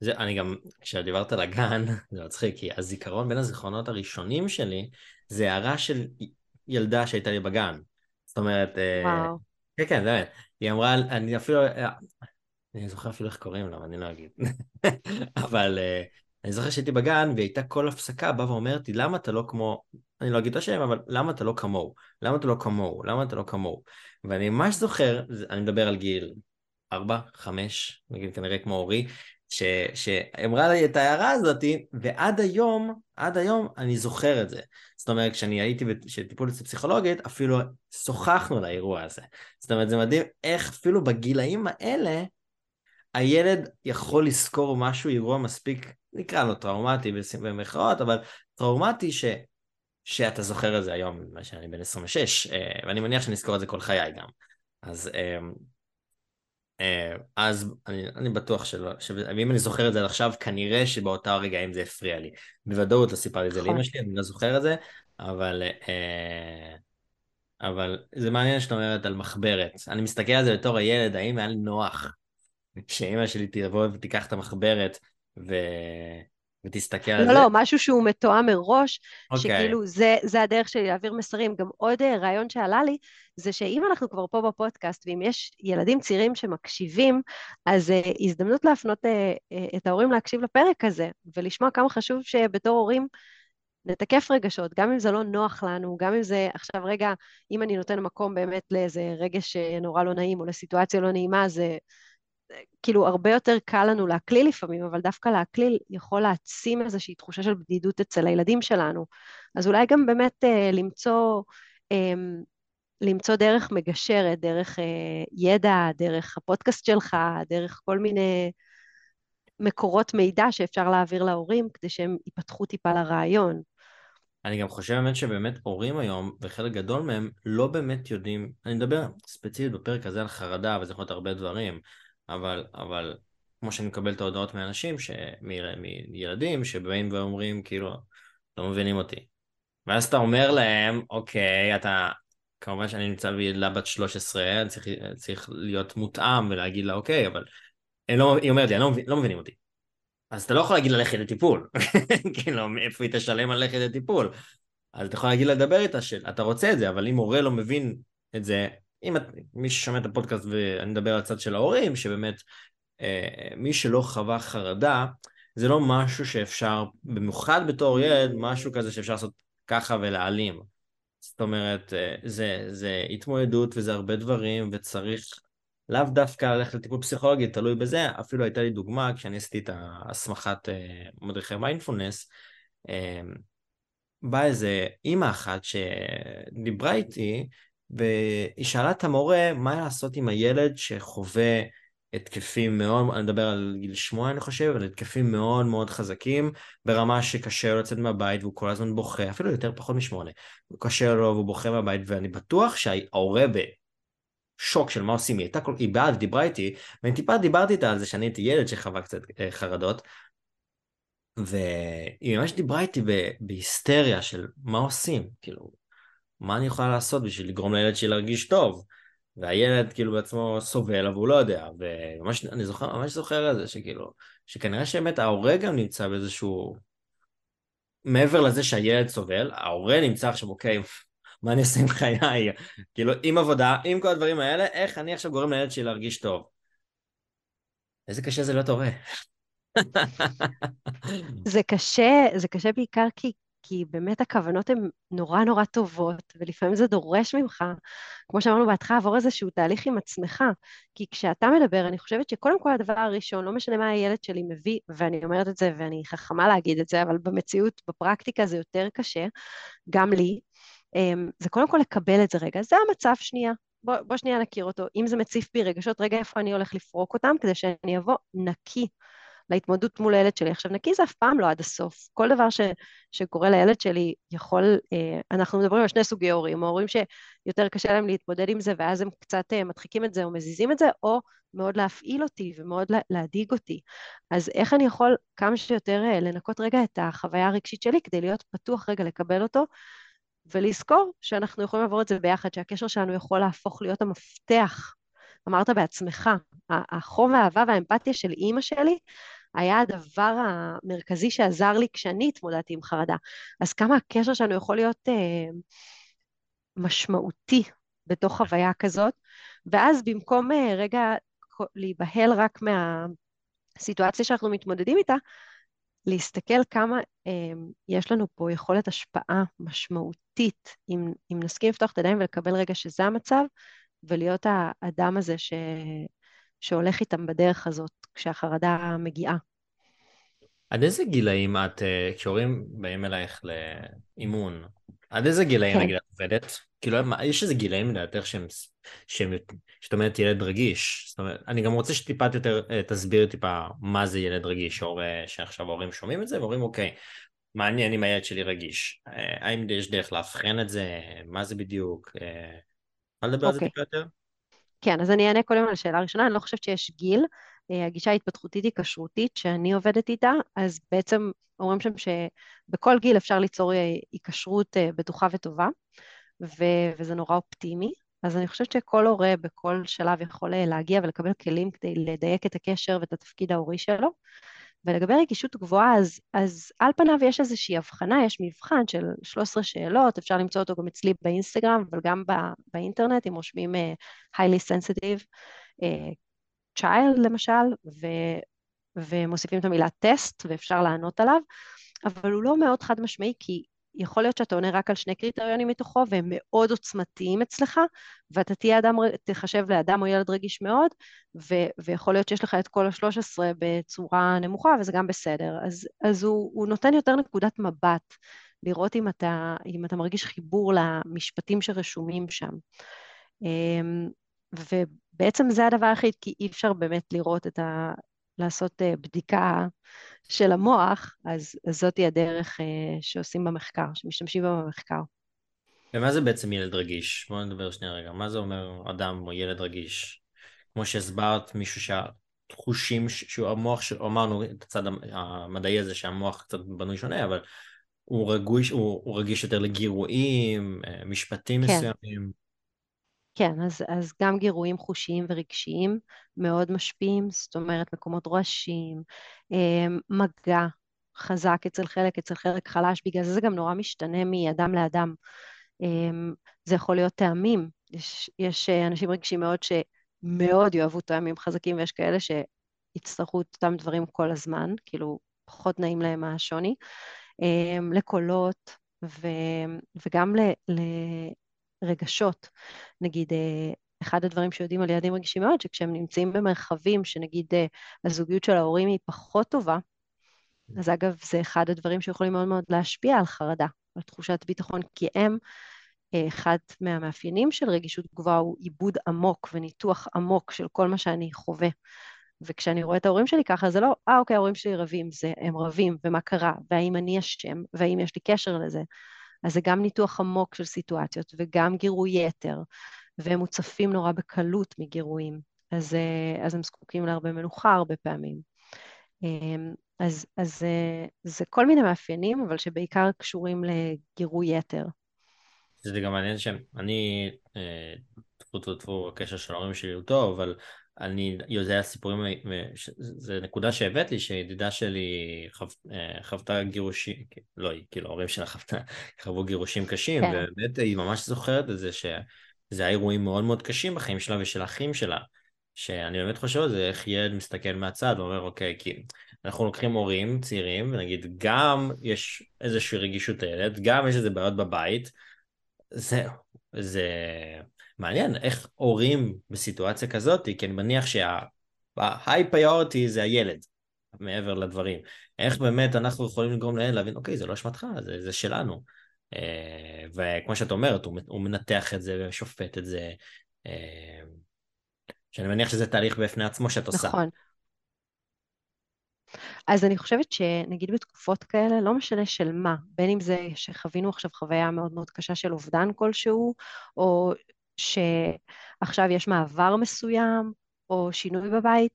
זה, אני גם, כשדיברת על הגן, זה מצחיק, כי הזיכרון בין הזיכרונות הראשונים שלי, זה הערה של ילדה שהייתה לי בגן. זאת אומרת, אה, וואו. כן, כן, באמת. היא אמרה, אני אפילו, אה, אני זוכר אפילו איך קוראים לה, אני לא אגיד. אבל אה, אני זוכר שהייתי בגן, והיא הייתה כל הפסקה באה ואומרת לי, למה אתה לא כמו, אני לא אגיד את השם, אבל למה אתה לא כמוהו? למה אתה לא כמוהו? למה אתה לא כמוהו? ואני ממש זוכר, אני מדבר על גיל ארבע, חמש, נגיד כנראה כמו אורי, שאמרה לי את ההערה הזאת, ועד היום, עד היום אני זוכר את זה. זאת אומרת, כשאני הייתי בטיפול אצל פסיכולוגית, אפילו שוחחנו על האירוע הזה. זאת אומרת, זה מדהים איך אפילו בגילאים האלה, הילד יכול לזכור משהו, אירוע מספיק, נקרא לו טראומטי במחאות, אבל טראומטי ש, שאתה זוכר את זה היום, מה שאני בן 26, אה, ואני מניח שאני אזכור את זה כל חיי גם. אז אה, אז אני, אני בטוח שלא, ואם אני זוכר את זה עד עכשיו, כנראה שבאותה רגעים זה הפריע לי. בוודאות לא סיפרתי את זה לאמא נכון. שלי, אני לא זוכר את זה, אבל, אה, אבל זה מעניין שאת אומרת על מחברת. אני מסתכל על זה בתור הילד, האם היה לי נוח שאימא שלי תבוא ותיקח את המחברת ו... ותסתכל לא, על לא, זה. לא, משהו שהוא מתואם מראש, okay. אוקיי. שכאילו זה, זה הדרך שלי להעביר מסרים. גם עוד אה, רעיון שעלה לי, זה שאם אנחנו כבר פה בפודקאסט, ואם יש ילדים צעירים שמקשיבים, אז uh, הזדמנות להפנות uh, uh, את ההורים להקשיב לפרק הזה, ולשמוע כמה חשוב שבתור הורים נתקף רגשות, גם אם זה לא נוח לנו, גם אם זה עכשיו רגע, אם אני נותן מקום באמת לאיזה רגש נורא לא נעים, או לסיטואציה לא נעימה, זה... כאילו הרבה יותר קל לנו להקליל לפעמים, אבל דווקא להקליל יכול להעצים איזושהי תחושה של בדידות אצל הילדים שלנו. אז אולי גם באמת אה, למצוא, אה, למצוא דרך מגשרת, דרך אה, ידע, דרך הפודקאסט שלך, דרך כל מיני מקורות מידע שאפשר להעביר להורים כדי שהם ייפתחו טיפה לרעיון. אני גם חושב באמת שבאמת הורים היום, וחלק גדול מהם, לא באמת יודעים, אני מדבר ספציפית בפרק הזה על חרדה, וזה יכול להיות הרבה דברים, אבל, אבל כמו שאני מקבל את ההודעות מאנשים, ש... מילדים שבאים ואומרים כאילו, לא מבינים אותי. ואז אתה אומר להם, אוקיי, אתה, כמובן שאני נמצא בילדה בת 13, אני צריך, צריך להיות מותאם ולהגיד לה, אוקיי, אבל לא, היא אומרת לי, לא, לא מבינים אותי. אז אתה לא יכול להגיד ללכת לטיפול, כאילו, מאיפה היא תשלם על ללכת לטיפול? אז אתה יכול להגיד לדבר איתה שאתה רוצה את זה, אבל אם הורה לא מבין את זה, אם את, מי ששומע את הפודקאסט ואני מדבר על הצד של ההורים, שבאמת אה, מי שלא חווה חרדה, זה לא משהו שאפשר, במיוחד בתור ילד, משהו כזה שאפשר לעשות ככה ולהעלים. זאת אומרת, אה, זה, זה התמודדות וזה הרבה דברים, וצריך לאו דווקא ללכת לטיפול פסיכולוגי, תלוי בזה. אפילו הייתה לי דוגמה, כשאני עשיתי את ההסמכת אה, מדריכי מיינדפולנס, אה, באה איזה אימא אחת שדיברה איתי, והיא שאלה את המורה מה לעשות עם הילד שחווה התקפים מאוד, אני מדבר על גיל שמונה אני חושב, על התקפים מאוד מאוד חזקים, ברמה שקשה לו לצאת מהבית והוא כל הזמן בוכה, אפילו יותר פחות משמונה, הוא קשה לו והוא בוכה מהבית, ואני בטוח שההורה בשוק של מה עושים, היא הייתה, כל... היא באה ודיברה איתי, ואני טיפה דיברתי איתה על זה שאני הייתי ילד שחווה קצת אה, חרדות, והיא ממש דיברה איתי בהיסטריה של מה עושים, כאילו, מה אני יכולה לעשות בשביל לגרום לילד שלי להרגיש טוב? והילד כאילו בעצמו סובל, אבל הוא לא יודע, וממש, אני זוכר, ממש זוכר את זה, שכאילו, שכנראה שבאמת ההורה גם נמצא באיזשהו, מעבר לזה שהילד סובל, ההורה נמצא עכשיו, אוקיי, מה אני אעשה עם חיי? כאילו, עם עבודה, עם כל הדברים האלה, איך אני עכשיו גורם לילד שלי להרגיש טוב? איזה קשה זה להיות הורה. זה קשה, זה קשה בעיקר כי כי באמת הכוונות הן נורא נורא טובות, ולפעמים זה דורש ממך, כמו שאמרנו בהתחלה, לעבור איזשהו תהליך עם עצמך. כי כשאתה מדבר, אני חושבת שקודם כל הדבר הראשון, לא משנה מה הילד שלי מביא, ואני אומרת את זה ואני חכמה להגיד את זה, אבל במציאות, בפרקטיקה זה יותר קשה, גם לי, אמ, זה קודם כל לקבל את זה רגע. זה המצב שנייה, בוא, בוא שנייה נכיר אותו. אם זה מציף בי רגשות, רגע איפה אני הולך לפרוק אותם, כדי שאני אבוא נקי להתמודדות מול הילד שלי. עכשיו, נקי זה אף פעם לא עד הסוף. כל דבר ש, שקורה לילד שלי יכול, אה, אנחנו מדברים על שני סוגי הורים, הורים שיותר קשה להם להתמודד עם זה, ואז הם קצת אה, מדחיקים את זה או מזיזים את זה, או מאוד להפעיל אותי ומאוד להדאיג אותי. אז איך אני יכול כמה שיותר אה, לנקות רגע את החוויה הרגשית שלי כדי להיות פתוח רגע לקבל אותו, ולזכור שאנחנו יכולים לעבור את זה ביחד, שהקשר שלנו יכול להפוך להיות המפתח. אמרת בעצמך, החום והאהבה והאמפתיה של אימא שלי היה הדבר המרכזי שעזר לי כשאני התמודדתי עם חרדה. אז כמה הקשר שלנו יכול להיות אה, משמעותי בתוך חוויה כזאת, ואז במקום אה, רגע להיבהל רק מהסיטואציה שאנחנו מתמודדים איתה, להסתכל כמה אה, יש לנו פה יכולת השפעה משמעותית, אם, אם נסכים לפתוח את הידיים ולקבל רגע שזה המצב, ולהיות האדם הזה ש, שהולך איתם בדרך הזאת כשהחרדה מגיעה. עד איזה גילאים את, אה, כשהורים באים אלייך לאימון, עד איזה גילאים כן. נגיד את עובדת? כאילו, יש איזה גילאים לדעתך שהם, שהם, שאת אומרת ילד רגיש. זאת אומרת, אני גם רוצה שטיפה יותר אה, תסביר טיפה מה זה ילד רגיש, הורה, שעכשיו ההורים שומעים את זה ואומרים, אוקיי, מעניין אם הילד שלי רגיש. אה, האם יש דרך לאבחן את זה? מה זה בדיוק? אפשר לדבר על זה אוקיי. טיפה יותר? כן, אז אני אענה קודם על השאלה הראשונה, אני לא חושבת שיש גיל. אה, הגישה ההתפתחותית היא כשרותית שאני עובדת איתה, אז בעצם אומרים שם שבכל גיל אפשר ליצור אה, היקשרות אה, בטוחה וטובה, ו- וזה נורא אופטימי. אז אני חושבת שכל הורה בכל שלב יכול להגיע ולקבל כלים כדי לדייק את הקשר ואת התפקיד ההורי שלו. ולגבי רגישות גבוהה, אז, אז על פניו יש איזושהי הבחנה, יש מבחן של 13 שאלות, אפשר למצוא אותו גם אצלי באינסטגרם, אבל גם בא, באינטרנט, אם רושמים uh, highly sensitive uh, child למשל, ו, ומוסיפים את המילה טסט, ואפשר לענות עליו, אבל הוא לא מאוד חד משמעי, כי יכול להיות שאתה עונה רק על שני קריטריונים מתוכו, והם מאוד עוצמתיים אצלך, ואתה תהיה אדם, תחשב לאדם או ילד רגיש מאוד, ו, ויכול להיות שיש לך את כל השלוש עשרה בצורה נמוכה, וזה גם בסדר. אז, אז הוא, הוא נותן יותר נקודת מבט, לראות אם אתה, אם אתה מרגיש חיבור למשפטים שרשומים שם. אמ, ובעצם זה הדבר היחיד, כי אי אפשר באמת לראות את ה... לעשות אה, בדיקה של המוח, אז, אז זאתי הדרך אה, שעושים במחקר, שמשתמשים בה במחקר. ומה זה בעצם ילד רגיש? בואו נדבר שנייה רגע. מה זה אומר אדם או ילד רגיש? כמו שהסברת, מישהו שהתחושים, שהוא המוח, אמרנו את הצד המדעי הזה שהמוח קצת בנוי שונה, אבל הוא, רגוש, הוא, הוא רגיש יותר לגירויים, אה, משפטים כן. מסוימים. כן, אז, אז גם גירויים חושיים ורגשיים מאוד משפיעים, זאת אומרת מקומות רועשים, אמ, מגע חזק אצל חלק, אצל חלק חלש, בגלל זה זה גם נורא משתנה מאדם לאדם. אמ, זה יכול להיות טעמים, יש, יש אה, אנשים רגשיים מאוד שמאוד יאהבו טעמים חזקים, ויש כאלה שיצטרכו את אותם דברים כל הזמן, כאילו פחות נעים להם השוני, לקולות ו, וגם ל, ל, רגשות. נגיד, אה, אחד הדברים שיודעים על ילדים רגישים מאוד, שכשהם נמצאים במרחבים שנגיד אה, הזוגיות של ההורים היא פחות טובה, אז אגב, זה אחד הדברים שיכולים מאוד מאוד להשפיע על חרדה, על תחושת ביטחון, כי הם, אה, אחד מהמאפיינים של רגישות גבוהה הוא עיבוד עמוק וניתוח עמוק של כל מה שאני חווה. וכשאני רואה את ההורים שלי ככה, זה לא, אה, אוקיי, ההורים שלי רבים, זה הם רבים, ומה קרה, והאם אני אשם, והאם יש לי קשר לזה. אז זה גם ניתוח עמוק של סיטואציות וגם גירוי יתר, והם מוצפים נורא בקלות מגירויים, אז, אה, אז הם זקוקים להרבה מנוחה הרבה פעמים. אמ, אז, אז אה, זה כל מיני מאפיינים, אבל שבעיקר קשורים לגירוי יתר. זה גם מעניין שאני, אה, טפו טפו טפו, הקשר של ההורים שלי הוא טוב, אבל אני יודע סיפורים, זו נקודה שהבאת לי, שידידה שלי חו, אה, חוותה גירושים, לא, כאילו ההורים שלה חוותה, חוו גירושים קשים, כן. ובאמת היא ממש זוכרת את זה, שזה היה אירועים מאוד מאוד קשים בחיים שלה ושל האחים שלה, שאני באמת חושב על זה, איך ילד מסתכל מהצד ואומר, אוקיי, כי אנחנו לוקחים הורים צעירים, ונגיד גם יש איזושהי רגישות לילד, גם יש איזה בעיות בבית, זהו, זה... מעניין איך הורים בסיטואציה כזאת, כי אני מניח שה-high priority זה הילד, מעבר לדברים. איך באמת אנחנו יכולים לגרום לילד להבין, אוקיי, זה לא אשמתך, זה, זה שלנו. אה, וכמו שאת אומרת, הוא, הוא מנתח את זה ושופט את זה, אה, שאני מניח שזה תהליך בפני עצמו שאת עושה. נכון. אז אני חושבת שנגיד בתקופות כאלה, לא משנה של מה, בין אם זה שחווינו עכשיו חוויה מאוד מאוד קשה של אובדן כלשהו, או שעכשיו יש מעבר מסוים, או שינוי בבית,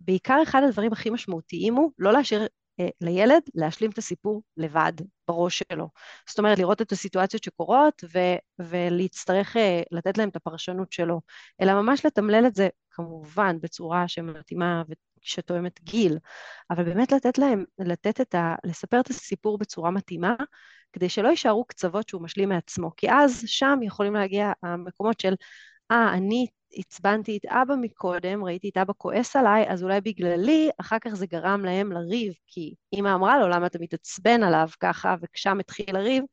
בעיקר אחד הדברים הכי משמעותיים הוא לא להשאיר אה, לילד להשלים את הסיפור לבד בראש שלו. זאת אומרת, לראות את הסיטואציות שקורות ו- ולהצטרך אה, לתת להם את הפרשנות שלו, אלא ממש לתמלל את זה, כמובן, בצורה שמתאימה ושתואמת גיל, אבל באמת לתת להם, לתת את ה... לספר את הסיפור בצורה מתאימה, כדי שלא יישארו קצוות שהוא משלים מעצמו, כי אז שם יכולים להגיע המקומות של, אה, ah, אני עצבנתי את אבא מקודם, ראיתי את אבא כועס עליי, אז אולי בגללי, אחר כך זה גרם להם לריב, כי אמא אמרה לו, למה אתה מתעצבן עליו ככה, ושם התחיל לריב,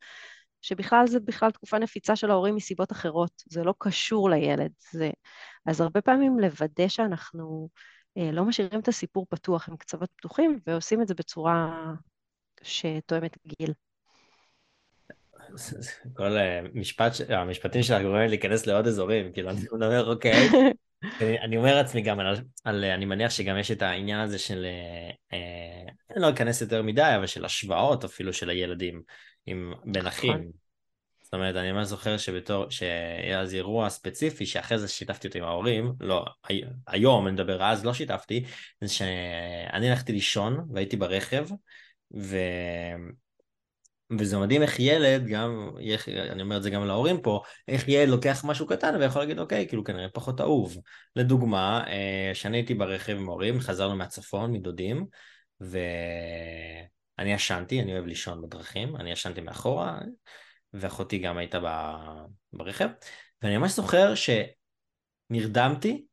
שבכלל זה בכלל תקופה נפיצה של ההורים מסיבות אחרות, זה לא קשור לילד. זה... אז הרבה פעמים לוודא שאנחנו לא משאירים את הסיפור פתוח עם קצוות פתוחים, ועושים את זה בצורה שתואמת גיל. כל אה, משפט, המשפטים שלך גורמים להיכנס לעוד אזורים, כאילו אני מדבר, אוקיי, אני אומר לעצמי גם על, על, אני מניח שגם יש את העניין הזה של, אה, אני לא אכנס יותר מדי, אבל של השוואות אפילו של הילדים עם בין נכון. אחים. זאת אומרת, אני ממש זוכר שבתור, שהיה איזה אירוע ספציפי, שאחרי זה שיתפתי אותו עם ההורים, לא, היום אני מדבר, אז לא שיתפתי, זה שאני הלכתי לישון והייתי ברכב, ו... וזה מדהים איך ילד, גם, אני אומר את זה גם להורים פה, איך ילד לוקח משהו קטן ויכול להגיד אוקיי, כאילו כנראה פחות אהוב. לדוגמה, אה, כשאני הייתי ברכב עם הורים, חזרנו מהצפון, מדודים, ואני ישנתי, אני אוהב לישון בדרכים, אני ישנתי מאחורה, ואחותי גם הייתה ברכב, ואני ממש זוכר שנרדמתי,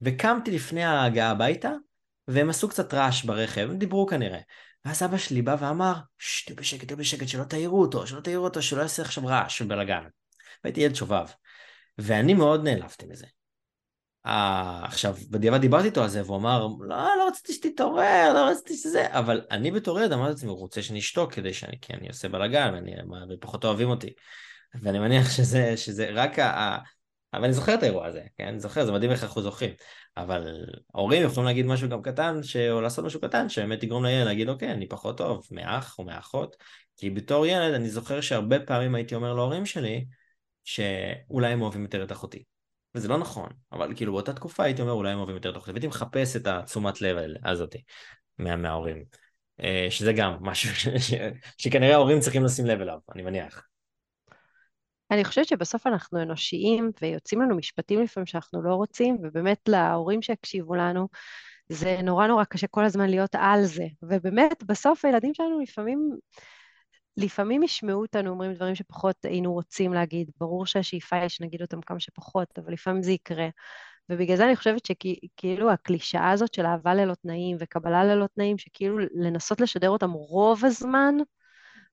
וקמתי לפני ההגעה הביתה, והם עשו קצת רעש ברכב, הם דיברו כנראה. ואז אבא שלי בא ואמר, ששש, תהיו בשקט, תהיו בשקט, שלא תעירו אותו, שלא תעירו אותו, שלא יעשה עכשיו רעש ובלאגן. והייתי ילד שובב. ואני מאוד נעלבתי מזה. Uh, עכשיו, בדיעבד דיברתי איתו על זה, והוא אמר, לא, לא רציתי שתתעורר, לא רציתי שזה, אבל אני בתור ילד אמרתי לעצמי, הוא רוצה שאני אשתוק כדי שאני, כי אני עושה בלאגן, ופחות אוהבים אותי. ואני מניח שזה, שזה רק ה... אבל אני זוכר את האירוע הזה, כן? אני זוכר, זה מדהים איך אנחנו זוכרים. אבל ההורים יכולים להגיד משהו גם קטן, ש... או לעשות משהו קטן, שבאמת יגרום לילד להגיד, אוקיי, אני פחות טוב מאח או מאחות. כי בתור ילד, אני זוכר שהרבה פעמים הייתי אומר להורים שלי, שאולי הם אוהבים יותר את אחותי. וזה לא נכון, אבל כאילו באותה תקופה הייתי אומר, אולי הם אוהבים יותר אחותי. והייתי מחפש את התשומת לב הזאתי מה... מההורים. אה, שזה גם משהו ש... ש... שכנראה ההורים צריכים לשים לב אליו, אני מניח. אני חושבת שבסוף אנחנו אנושיים, ויוצאים לנו משפטים לפעמים שאנחנו לא רוצים, ובאמת להורים שיקשיבו לנו, זה נורא נורא קשה כל הזמן להיות על זה. ובאמת, בסוף הילדים שלנו לפעמים, לפעמים ישמעו אותנו אומרים דברים שפחות היינו רוצים להגיד. ברור שהשאיפה היא שנגיד אותם כמה שפחות, אבל לפעמים זה יקרה. ובגלל זה אני חושבת שכאילו הקלישאה הזאת של אהבה ללא תנאים וקבלה ללא תנאים, שכאילו לנסות לשדר אותם רוב הזמן,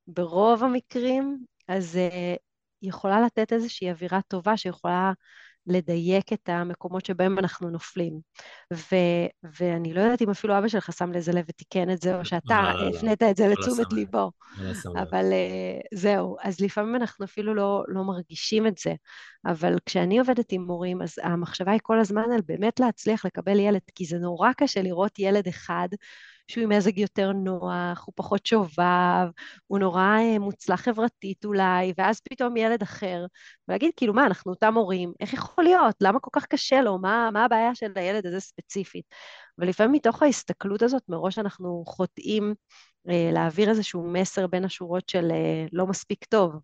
ברוב המקרים, אז אה, יכולה לתת איזושהי אווירה טובה שיכולה לדייק את המקומות שבהם אנחנו נופלים. ו, ואני לא יודעת אם אפילו אבא שלך שם לזה לב ותיקן את זה, או שאתה לא, לא, לא. הפנית את זה לא לתשומת ליבו. אבל uh, זהו, אז לפעמים אנחנו אפילו לא, לא מרגישים את זה. אבל כשאני עובדת עם מורים, אז המחשבה היא כל הזמן על באמת להצליח לקבל ילד, כי זה נורא קשה לראות ילד אחד שהוא עם מזג יותר נוח, הוא פחות שובב, הוא נורא אה, מוצלח חברתית אולי, ואז פתאום ילד אחר, ולהגיד, כאילו, מה, אנחנו אותם הורים, איך יכול להיות? למה כל כך קשה לו? מה, מה הבעיה של הילד הזה ספציפית? ולפעמים מתוך ההסתכלות הזאת, מראש אנחנו חוטאים אה, להעביר איזשהו מסר בין השורות של אה, לא מספיק טוב.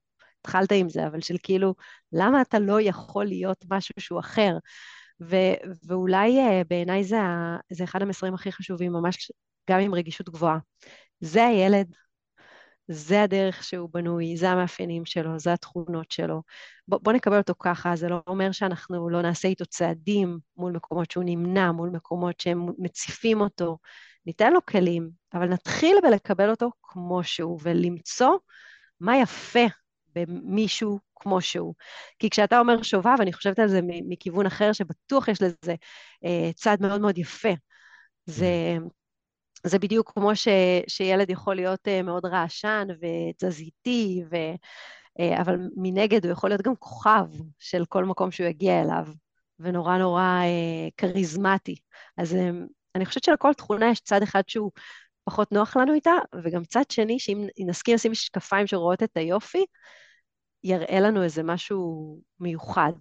התחלת עם זה, אבל של כאילו, למה אתה לא יכול להיות משהו שהוא אחר? ו- ואולי uh, בעיניי זה, זה אחד המסרים הכי חשובים, ממש גם עם רגישות גבוהה. זה הילד, זה הדרך שהוא בנוי, זה המאפיינים שלו, זה התכונות שלו. בוא, בוא נקבל אותו ככה, זה לא אומר שאנחנו לא נעשה איתו צעדים מול מקומות שהוא נמנע, מול מקומות שהם מציפים אותו. ניתן לו כלים, אבל נתחיל בלקבל אותו כמו שהוא, ולמצוא מה יפה במישהו כמו שהוא. כי כשאתה אומר שובב, אני חושבת על זה מכיוון אחר, שבטוח יש לזה אה, צד מאוד מאוד יפה. זה. זה בדיוק כמו ש, שילד יכול להיות אה, מאוד רעשן ותזזיתי, ו, אה, אבל מנגד הוא יכול להיות גם כוכב של כל מקום שהוא יגיע אליו, ונורא נורא אה, כריזמטי. אז אני חושבת שלכל תכונה יש צד אחד שהוא פחות נוח לנו איתה, וגם צד שני, שאם נסכים לשים משקפיים שרואות את היופי, יראה לנו איזה משהו מיוחד.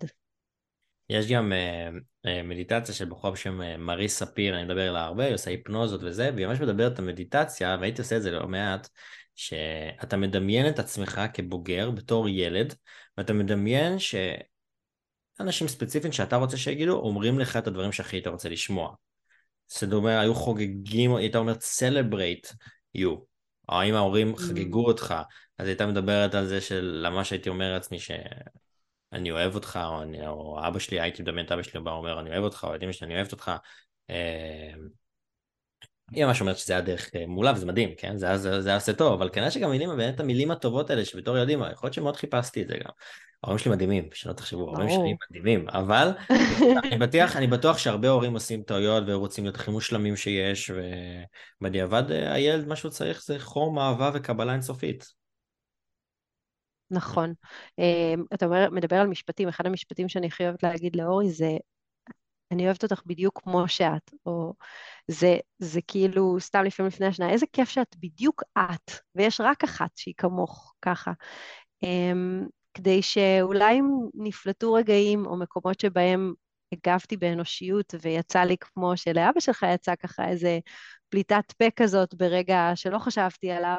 יש גם מדיטציה של בחור בשם uh, מרי ספיר, אני מדבר עליה הרבה, היא עושה היפנוזות וזה, והיא ממש מדברת על מדיטציה, והייתי עושה את זה לא מעט, שאתה מדמיין את עצמך כבוגר בתור ילד, ואתה מדמיין שאנשים ספציפיים שאתה רוצה שיגידו, אומרים לך את הדברים שהכי היית רוצה לשמוע. זאת אומרת, היו חוגגים, היית אומרת celebrate you, או אם ההורים mm. חגגו אותך, אז הייתה מדברת על זה של למה שהייתי אומר לעצמי שאני אוהב אותך, או, אני, או אבא שלי, הייתי מדמיין את אבא שלי בא אומר אני אוהב אותך, או הילדים שלי אני אוהבת אותך. אה, היא ממש אומרת שזה היה דרך אה, מעולה וזה מדהים, כן? זה היה, זה, עושה טוב, אבל כנראה שגם מילים, באמת המילים הטובות האלה שבתור ילדים, יכול להיות שמאוד חיפשתי את זה גם. ההורים שלי מדהימים, שלא תחשבו, ההורים שלי מדהימים, אבל אני בטוח, אני בטוח שהרבה הורים עושים טעויות ורוצים להיות הכי מושלמים שיש, ובדיעבד אה, הילד, מה שהוא צריך זה חום, אהבה וקבלה אינסופית. נכון. אמ, אתה אומר, מדבר על משפטים, אחד המשפטים שאני הכי אוהבת להגיד לאורי זה, אני אוהבת אותך בדיוק כמו שאת, או זה, זה כאילו, סתם לפעמים לפני השנה, איזה כיף שאת בדיוק את, ויש רק אחת שהיא כמוך, ככה. אמ, כדי שאולי אם נפלטו רגעים או מקומות שבהם הגבתי באנושיות ויצא לי כמו שלאבא שלך יצא ככה איזה פליטת פה כזאת ברגע שלא חשבתי עליו,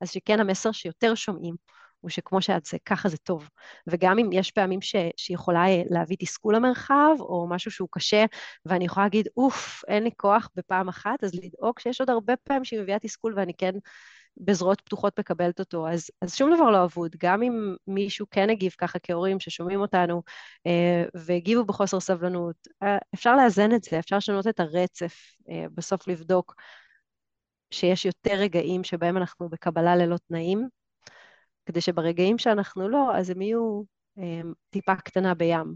אז שכן המסר שיותר שומעים הוא שכמו שאת זה, ככה זה טוב. וגם אם יש פעמים ש, שיכולה להביא תסכול למרחב, או משהו שהוא קשה, ואני יכולה להגיד, אוף, אין לי כוח בפעם אחת, אז לדאוג שיש עוד הרבה פעמים שהיא מביאה תסכול ואני כן בזרועות פתוחות מקבלת אותו. אז, אז שום דבר לא אבוד. גם אם מישהו כן הגיב ככה כהורים ששומעים אותנו, אה, והגיבו בחוסר סבלנות, אה, אפשר לאזן את זה, אפשר לשנות את הרצף, אה, בסוף לבדוק שיש יותר רגעים שבהם אנחנו בקבלה ללא תנאים, כדי שברגעים שאנחנו לא, אז הם יהיו אה, טיפה קטנה בים.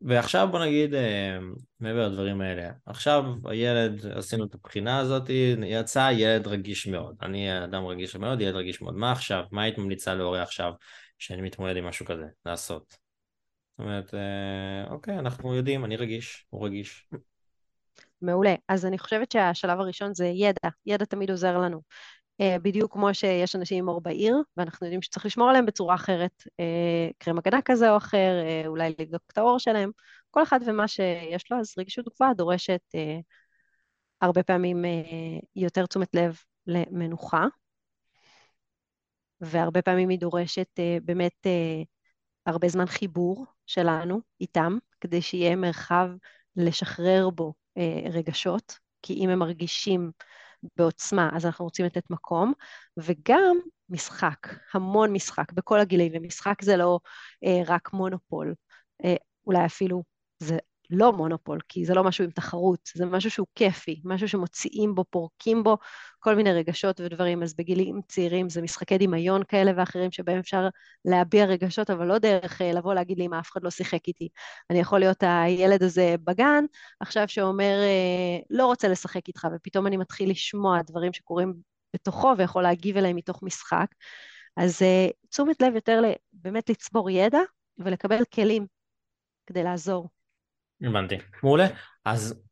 ועכשיו בוא נגיד, אה, מעבר לדברים האלה, עכשיו הילד, עשינו את הבחינה הזאת, יצא ילד רגיש מאוד. אני אדם רגיש מאוד, ילד רגיש מאוד. מה עכשיו? מה היית ממליצה להורה עכשיו, שאני מתמודד עם משהו כזה, לעשות? זאת אומרת, אה, אוקיי, אנחנו יודעים, אני רגיש, הוא רגיש. מעולה. אז אני חושבת שהשלב הראשון זה ידע. ידע תמיד עוזר לנו. אה, בדיוק כמו שיש אנשים עם אור בעיר, ואנחנו יודעים שצריך לשמור עליהם בצורה אחרת, אה, קרם הגנה כזה או אחר, אה, אולי לבדוק את האור שלהם, כל אחד ומה שיש לו, אז רגישות גבוהה דורשת הרבה פעמים יותר תשומת לב למנוחה, והרבה פעמים היא דורשת באמת הרבה זמן חיבור שלנו איתם, כדי שיהיה מרחב לשחרר בו רגשות, כי אם הם מרגישים בעוצמה, אז אנחנו רוצים לתת מקום, וגם משחק, המון משחק, בכל הגילאים, ומשחק זה לא אה, רק מונופול, אה, אולי אפילו זה לא מונופול, כי זה לא משהו עם תחרות, זה משהו שהוא כיפי, משהו שמוציאים בו, פורקים בו כל מיני רגשות ודברים. אז בגילים צעירים זה משחקי דמיון כאלה ואחרים שבהם אפשר להביע רגשות, אבל לא דרך אה, לבוא להגיד לי, מה אף אחד לא שיחק איתי. אני יכול להיות הילד הזה בגן, עכשיו שאומר, אה, לא רוצה לשחק איתך, ופתאום אני מתחיל לשמוע דברים שקורים בתוכו ויכול להגיב אליהם מתוך משחק. אז אה, תשומת לב יותר באמת לצבור ידע ולקבל כלים כדי לעזור. הבנתי, מעולה. אז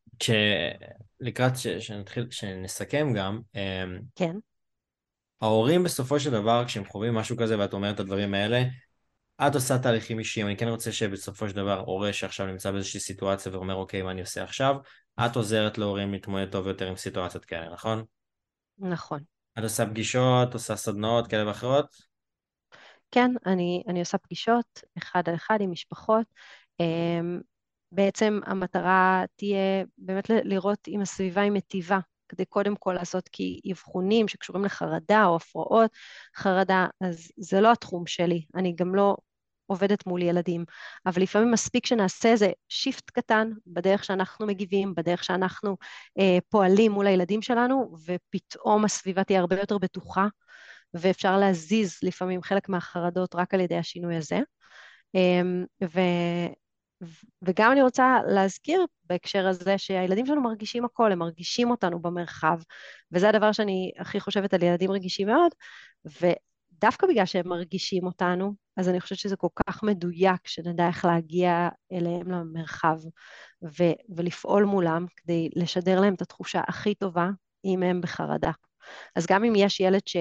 לקראת שנתחיל, שנסכם גם, אמ, כן. ההורים בסופו של דבר, כשהם חווים משהו כזה ואת אומרת את הדברים האלה, את עושה תהליכים אישיים, אני כן רוצה שבסופו של דבר הורה שעכשיו נמצא באיזושהי סיטואציה ואומר אוקיי מה אני עושה עכשיו, את עוזרת להורים להתמודד טוב יותר עם סיטואציות כאלה, נכון? נכון. את עושה פגישות, עושה סדנאות כאלה ואחרות? כן, אני, אני עושה פגישות אחד על אחד עם משפחות. אמ, בעצם המטרה תהיה באמת לראות אם הסביבה היא מטיבה, כדי קודם כל לעשות כי אבחונים שקשורים לחרדה או הפרעות חרדה, אז זה לא התחום שלי, אני גם לא עובדת מול ילדים, אבל לפעמים מספיק שנעשה איזה שיפט קטן בדרך שאנחנו מגיבים, בדרך שאנחנו אה, פועלים מול הילדים שלנו, ופתאום הסביבה תהיה הרבה יותר בטוחה, ואפשר להזיז לפעמים חלק מהחרדות רק על ידי השינוי הזה. אה, ו... וגם אני רוצה להזכיר בהקשר הזה שהילדים שלנו מרגישים הכל, הם מרגישים אותנו במרחב, וזה הדבר שאני הכי חושבת על ילדים רגישים מאוד, דווקא בגלל שהם מרגישים אותנו, אז אני חושבת שזה כל כך מדויק שנדע איך להגיע אליהם למרחב ו- ולפעול מולם כדי לשדר להם את התחושה הכי טובה אם הם בחרדה. אז גם אם יש ילד ש,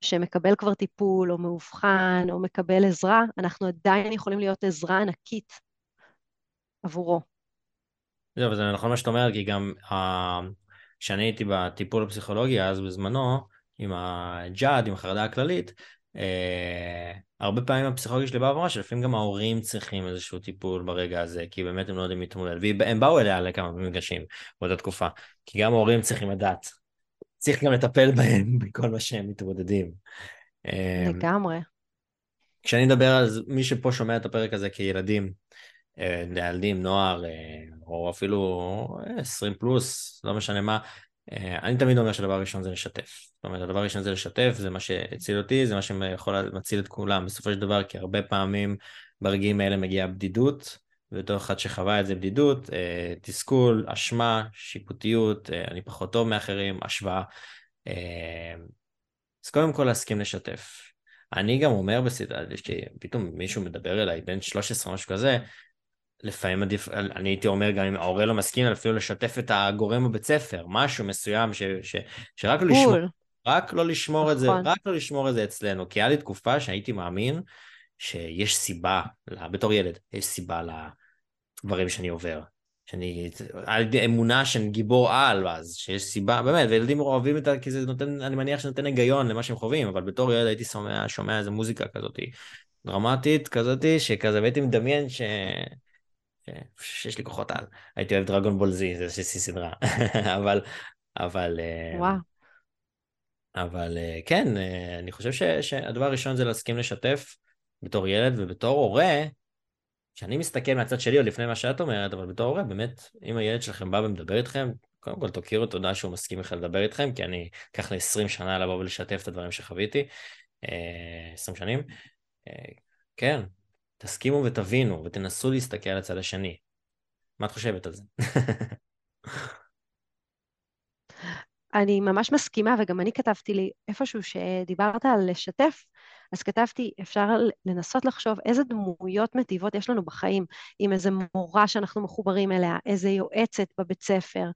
שמקבל כבר טיפול או מאובחן או מקבל עזרה, אנחנו עדיין יכולים להיות עזרה ענקית עבורו. זהו, וזה נכון מה שאת אומרת, כי גם כשאני הייתי בטיפול הפסיכולוגי אז בזמנו, עם הג'אד, עם החרדה הכללית, אה, הרבה פעמים הפסיכולוגיה שלי באה ואמרה שלפעמים גם ההורים צריכים איזשהו טיפול ברגע הזה, כי באמת הם לא יודעים להתמודד, והם באו אליה לכמה מפגשים באותה תקופה, כי גם ההורים צריכים לדעת, צריך גם לטפל בהם בכל מה שהם מתמודדים. אה, לגמרי. כשאני מדבר על מי שפה שומע את הפרק הזה כילדים, אה, ילדים, נוער, אה, או אפילו 20 פלוס, לא משנה מה, אה, אני תמיד אומר שהדבר הראשון זה לשתף. זאת אומרת, הדבר הראשון זה לשתף, זה מה שהציל אותי, זה מה שיכול להציל את כולם בסופו של דבר, כי הרבה פעמים ברגעים האלה מגיעה בדידות, ובתור אחד שחווה את זה בדידות, תסכול, אשמה, שיפוטיות, אני פחות טוב מאחרים, השוואה. אז קודם כל להסכים לשתף. אני גם אומר בסדרה, פתאום מישהו מדבר אליי, בן 13 משהו כזה, לפעמים עדיף, אני הייתי אומר גם אם ההורה לא מסכים, אפילו לשתף את הגורם בבית ספר, משהו מסוים ש, ש, שרק לא לשמור, רק לא לשמור את זה, נכון. רק לא לשמור את זה אצלנו, כי היה לי תקופה שהייתי מאמין שיש סיבה, בתור ילד, יש סיבה לדברים שאני עובר. שאני, על ידי אמונה שאני גיבור על, אז שיש סיבה, באמת, וילדים אוהבים את זה, כי זה נותן, אני מניח שנותן היגיון למה שהם חווים, אבל בתור ילד הייתי שומע, שומע איזה מוזיקה כזאת, דרמטית כזאת, שכזה, והייתי מדמיין ש... שיש לי כוחות על. הייתי אוהב דרגון בול זי, זה איזושהי סדרה. אבל, אבל... אה, וואו. אבל אה, כן, אה, אני חושב ש, שהדבר הראשון זה להסכים לשתף בתור ילד ובתור הורה, כשאני מסתכל מהצד שלי, עוד לפני מה שאת אומרת, אבל בתור הורה, באמת, אם הילד שלכם בא ומדבר איתכם, קודם כל תוקירו תודה שהוא מסכים בכלל לדבר איתכם, כי אני אקח לי 20 שנה לבוא ולשתף את הדברים שחוויתי, 20 שנים. כן, תסכימו ותבינו ותנסו להסתכל על הצד השני. מה את חושבת על זה? אני ממש מסכימה, וגם אני כתבתי לי איפשהו שדיברת על לשתף, אז כתבתי, אפשר לנסות לחשוב איזה דמויות מטיבות יש לנו בחיים, עם איזה מורה שאנחנו מחוברים אליה, איזה יועצת בבית ספר,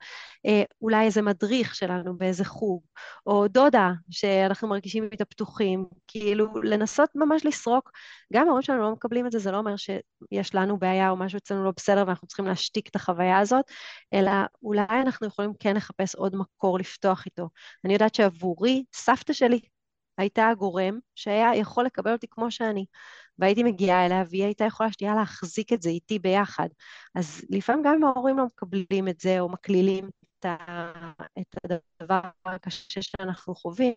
אה, אולי איזה מדריך שלנו באיזה חוג, או דודה שאנחנו מרגישים איתה פתוחים, כאילו לנסות ממש לסרוק. גם ההורים שלנו לא מקבלים את זה, זה לא אומר שיש לנו בעיה או משהו אצלנו לא בסדר ואנחנו צריכים להשתיק את החוויה הזאת, אלא אולי אנחנו יכולים כן לחפש עוד מקור לפתוח איתו. אני יודעת שעבורי, סבתא שלי הייתה הגורם שהיה יכול לקבל אותי כמו שאני. והייתי מגיעה אליה, והיא הייתה יכולה שנייה להחזיק את זה איתי ביחד. אז לפעמים גם אם ההורים לא מקבלים את זה, או מקלילים את, ה... את הדבר הקשה שאנחנו חווים,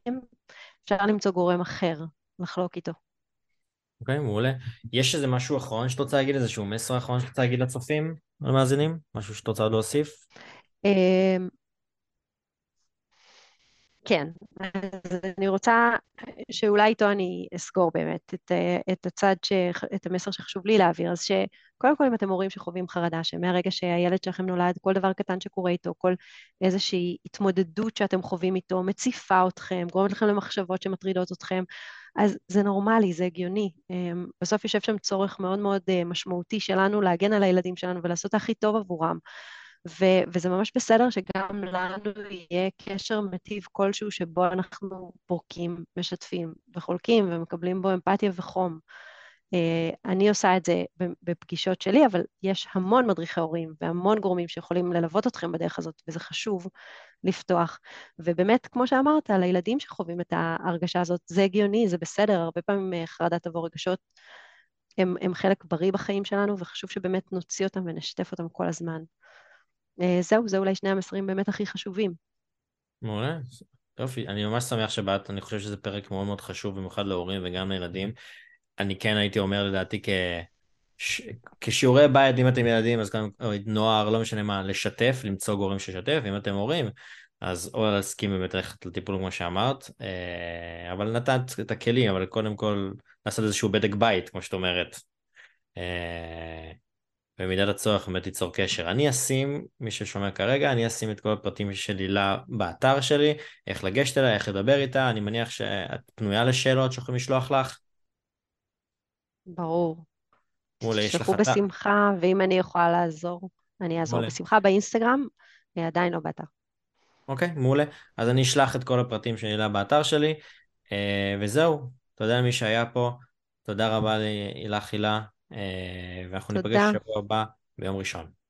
אפשר למצוא גורם אחר לחלוק איתו. אוקיי, okay, מעולה. יש איזה משהו אחרון שאת רוצה להגיד, איזשהו מסר אחרון שאת רוצה להגיד לצופים, למאזינים? משהו שאת רוצה עוד להוסיף? כן, אז אני רוצה שאולי איתו אני אסגור באמת את, את הצד, ש, את המסר שחשוב לי להעביר. אז שקודם כל אם אתם הורים שחווים חרדה, שמהרגע שהילד שלכם נולד, כל דבר קטן שקורה איתו, כל איזושהי התמודדות שאתם חווים איתו, מציפה אתכם, גורמת לכם למחשבות שמטרידות אתכם, אז זה נורמלי, זה הגיוני. אמ, בסוף יושב שם צורך מאוד מאוד אה, משמעותי שלנו להגן על הילדים שלנו ולעשות הכי טוב עבורם. ו- וזה ממש בסדר שגם לנו יהיה קשר מטיב כלשהו שבו אנחנו פורקים, משתפים וחולקים ומקבלים בו אמפתיה וחום. Uh, אני עושה את זה בפגישות שלי, אבל יש המון מדריכי הורים והמון גורמים שיכולים ללוות אתכם בדרך הזאת, וזה חשוב לפתוח. ובאמת, כמו שאמרת, לילדים שחווים את ההרגשה הזאת, זה הגיוני, זה בסדר, הרבה פעמים אה, חרדת עבור רגשות הם, הם חלק בריא בחיים שלנו, וחשוב שבאמת נוציא אותם ונשתף אותם כל הזמן. אה, זהו, זה אולי שני המסרים באמת הכי חשובים. מעולה, יופי, אני ממש שמח שבאת, אני חושב שזה פרק מאוד מאוד חשוב, במיוחד להורים וגם לילדים. אני כן הייתי אומר לדעתי כ... ש... כשיעורי בית, אם אתם ילדים, אז גם נוער, לא משנה מה, לשתף, למצוא גורם ששתף, אם אתם הורים, אז או להסכים באמת ללכת לטיפול כמו שאמרת, אה, אבל נתת את הכלים, אבל קודם כל לעשות איזשהו בדק בית, כמו שאת אומרת. במידת הצורך באמת תיצור קשר. אני אשים, מי ששומע כרגע, אני אשים את כל הפרטים של הילה באתר שלי, איך לגשת אליה, איך לדבר איתה, אני מניח שאת פנויה לשאלות שיכולים לשלוח לך. ברור. מעולה, יש לך אתר. בשמחה, ואם אני יכולה לעזור, אני אעזור מעולה. בשמחה באינסטגרם, אה, עדיין לא באתר. אוקיי, מעולה. אז אני אשלח את כל הפרטים של הילה באתר שלי, אה, וזהו. תודה למי שהיה פה, תודה רבה לך הילה, אה, ואנחנו ניפגש. בשבוע הבא ביום ראשון.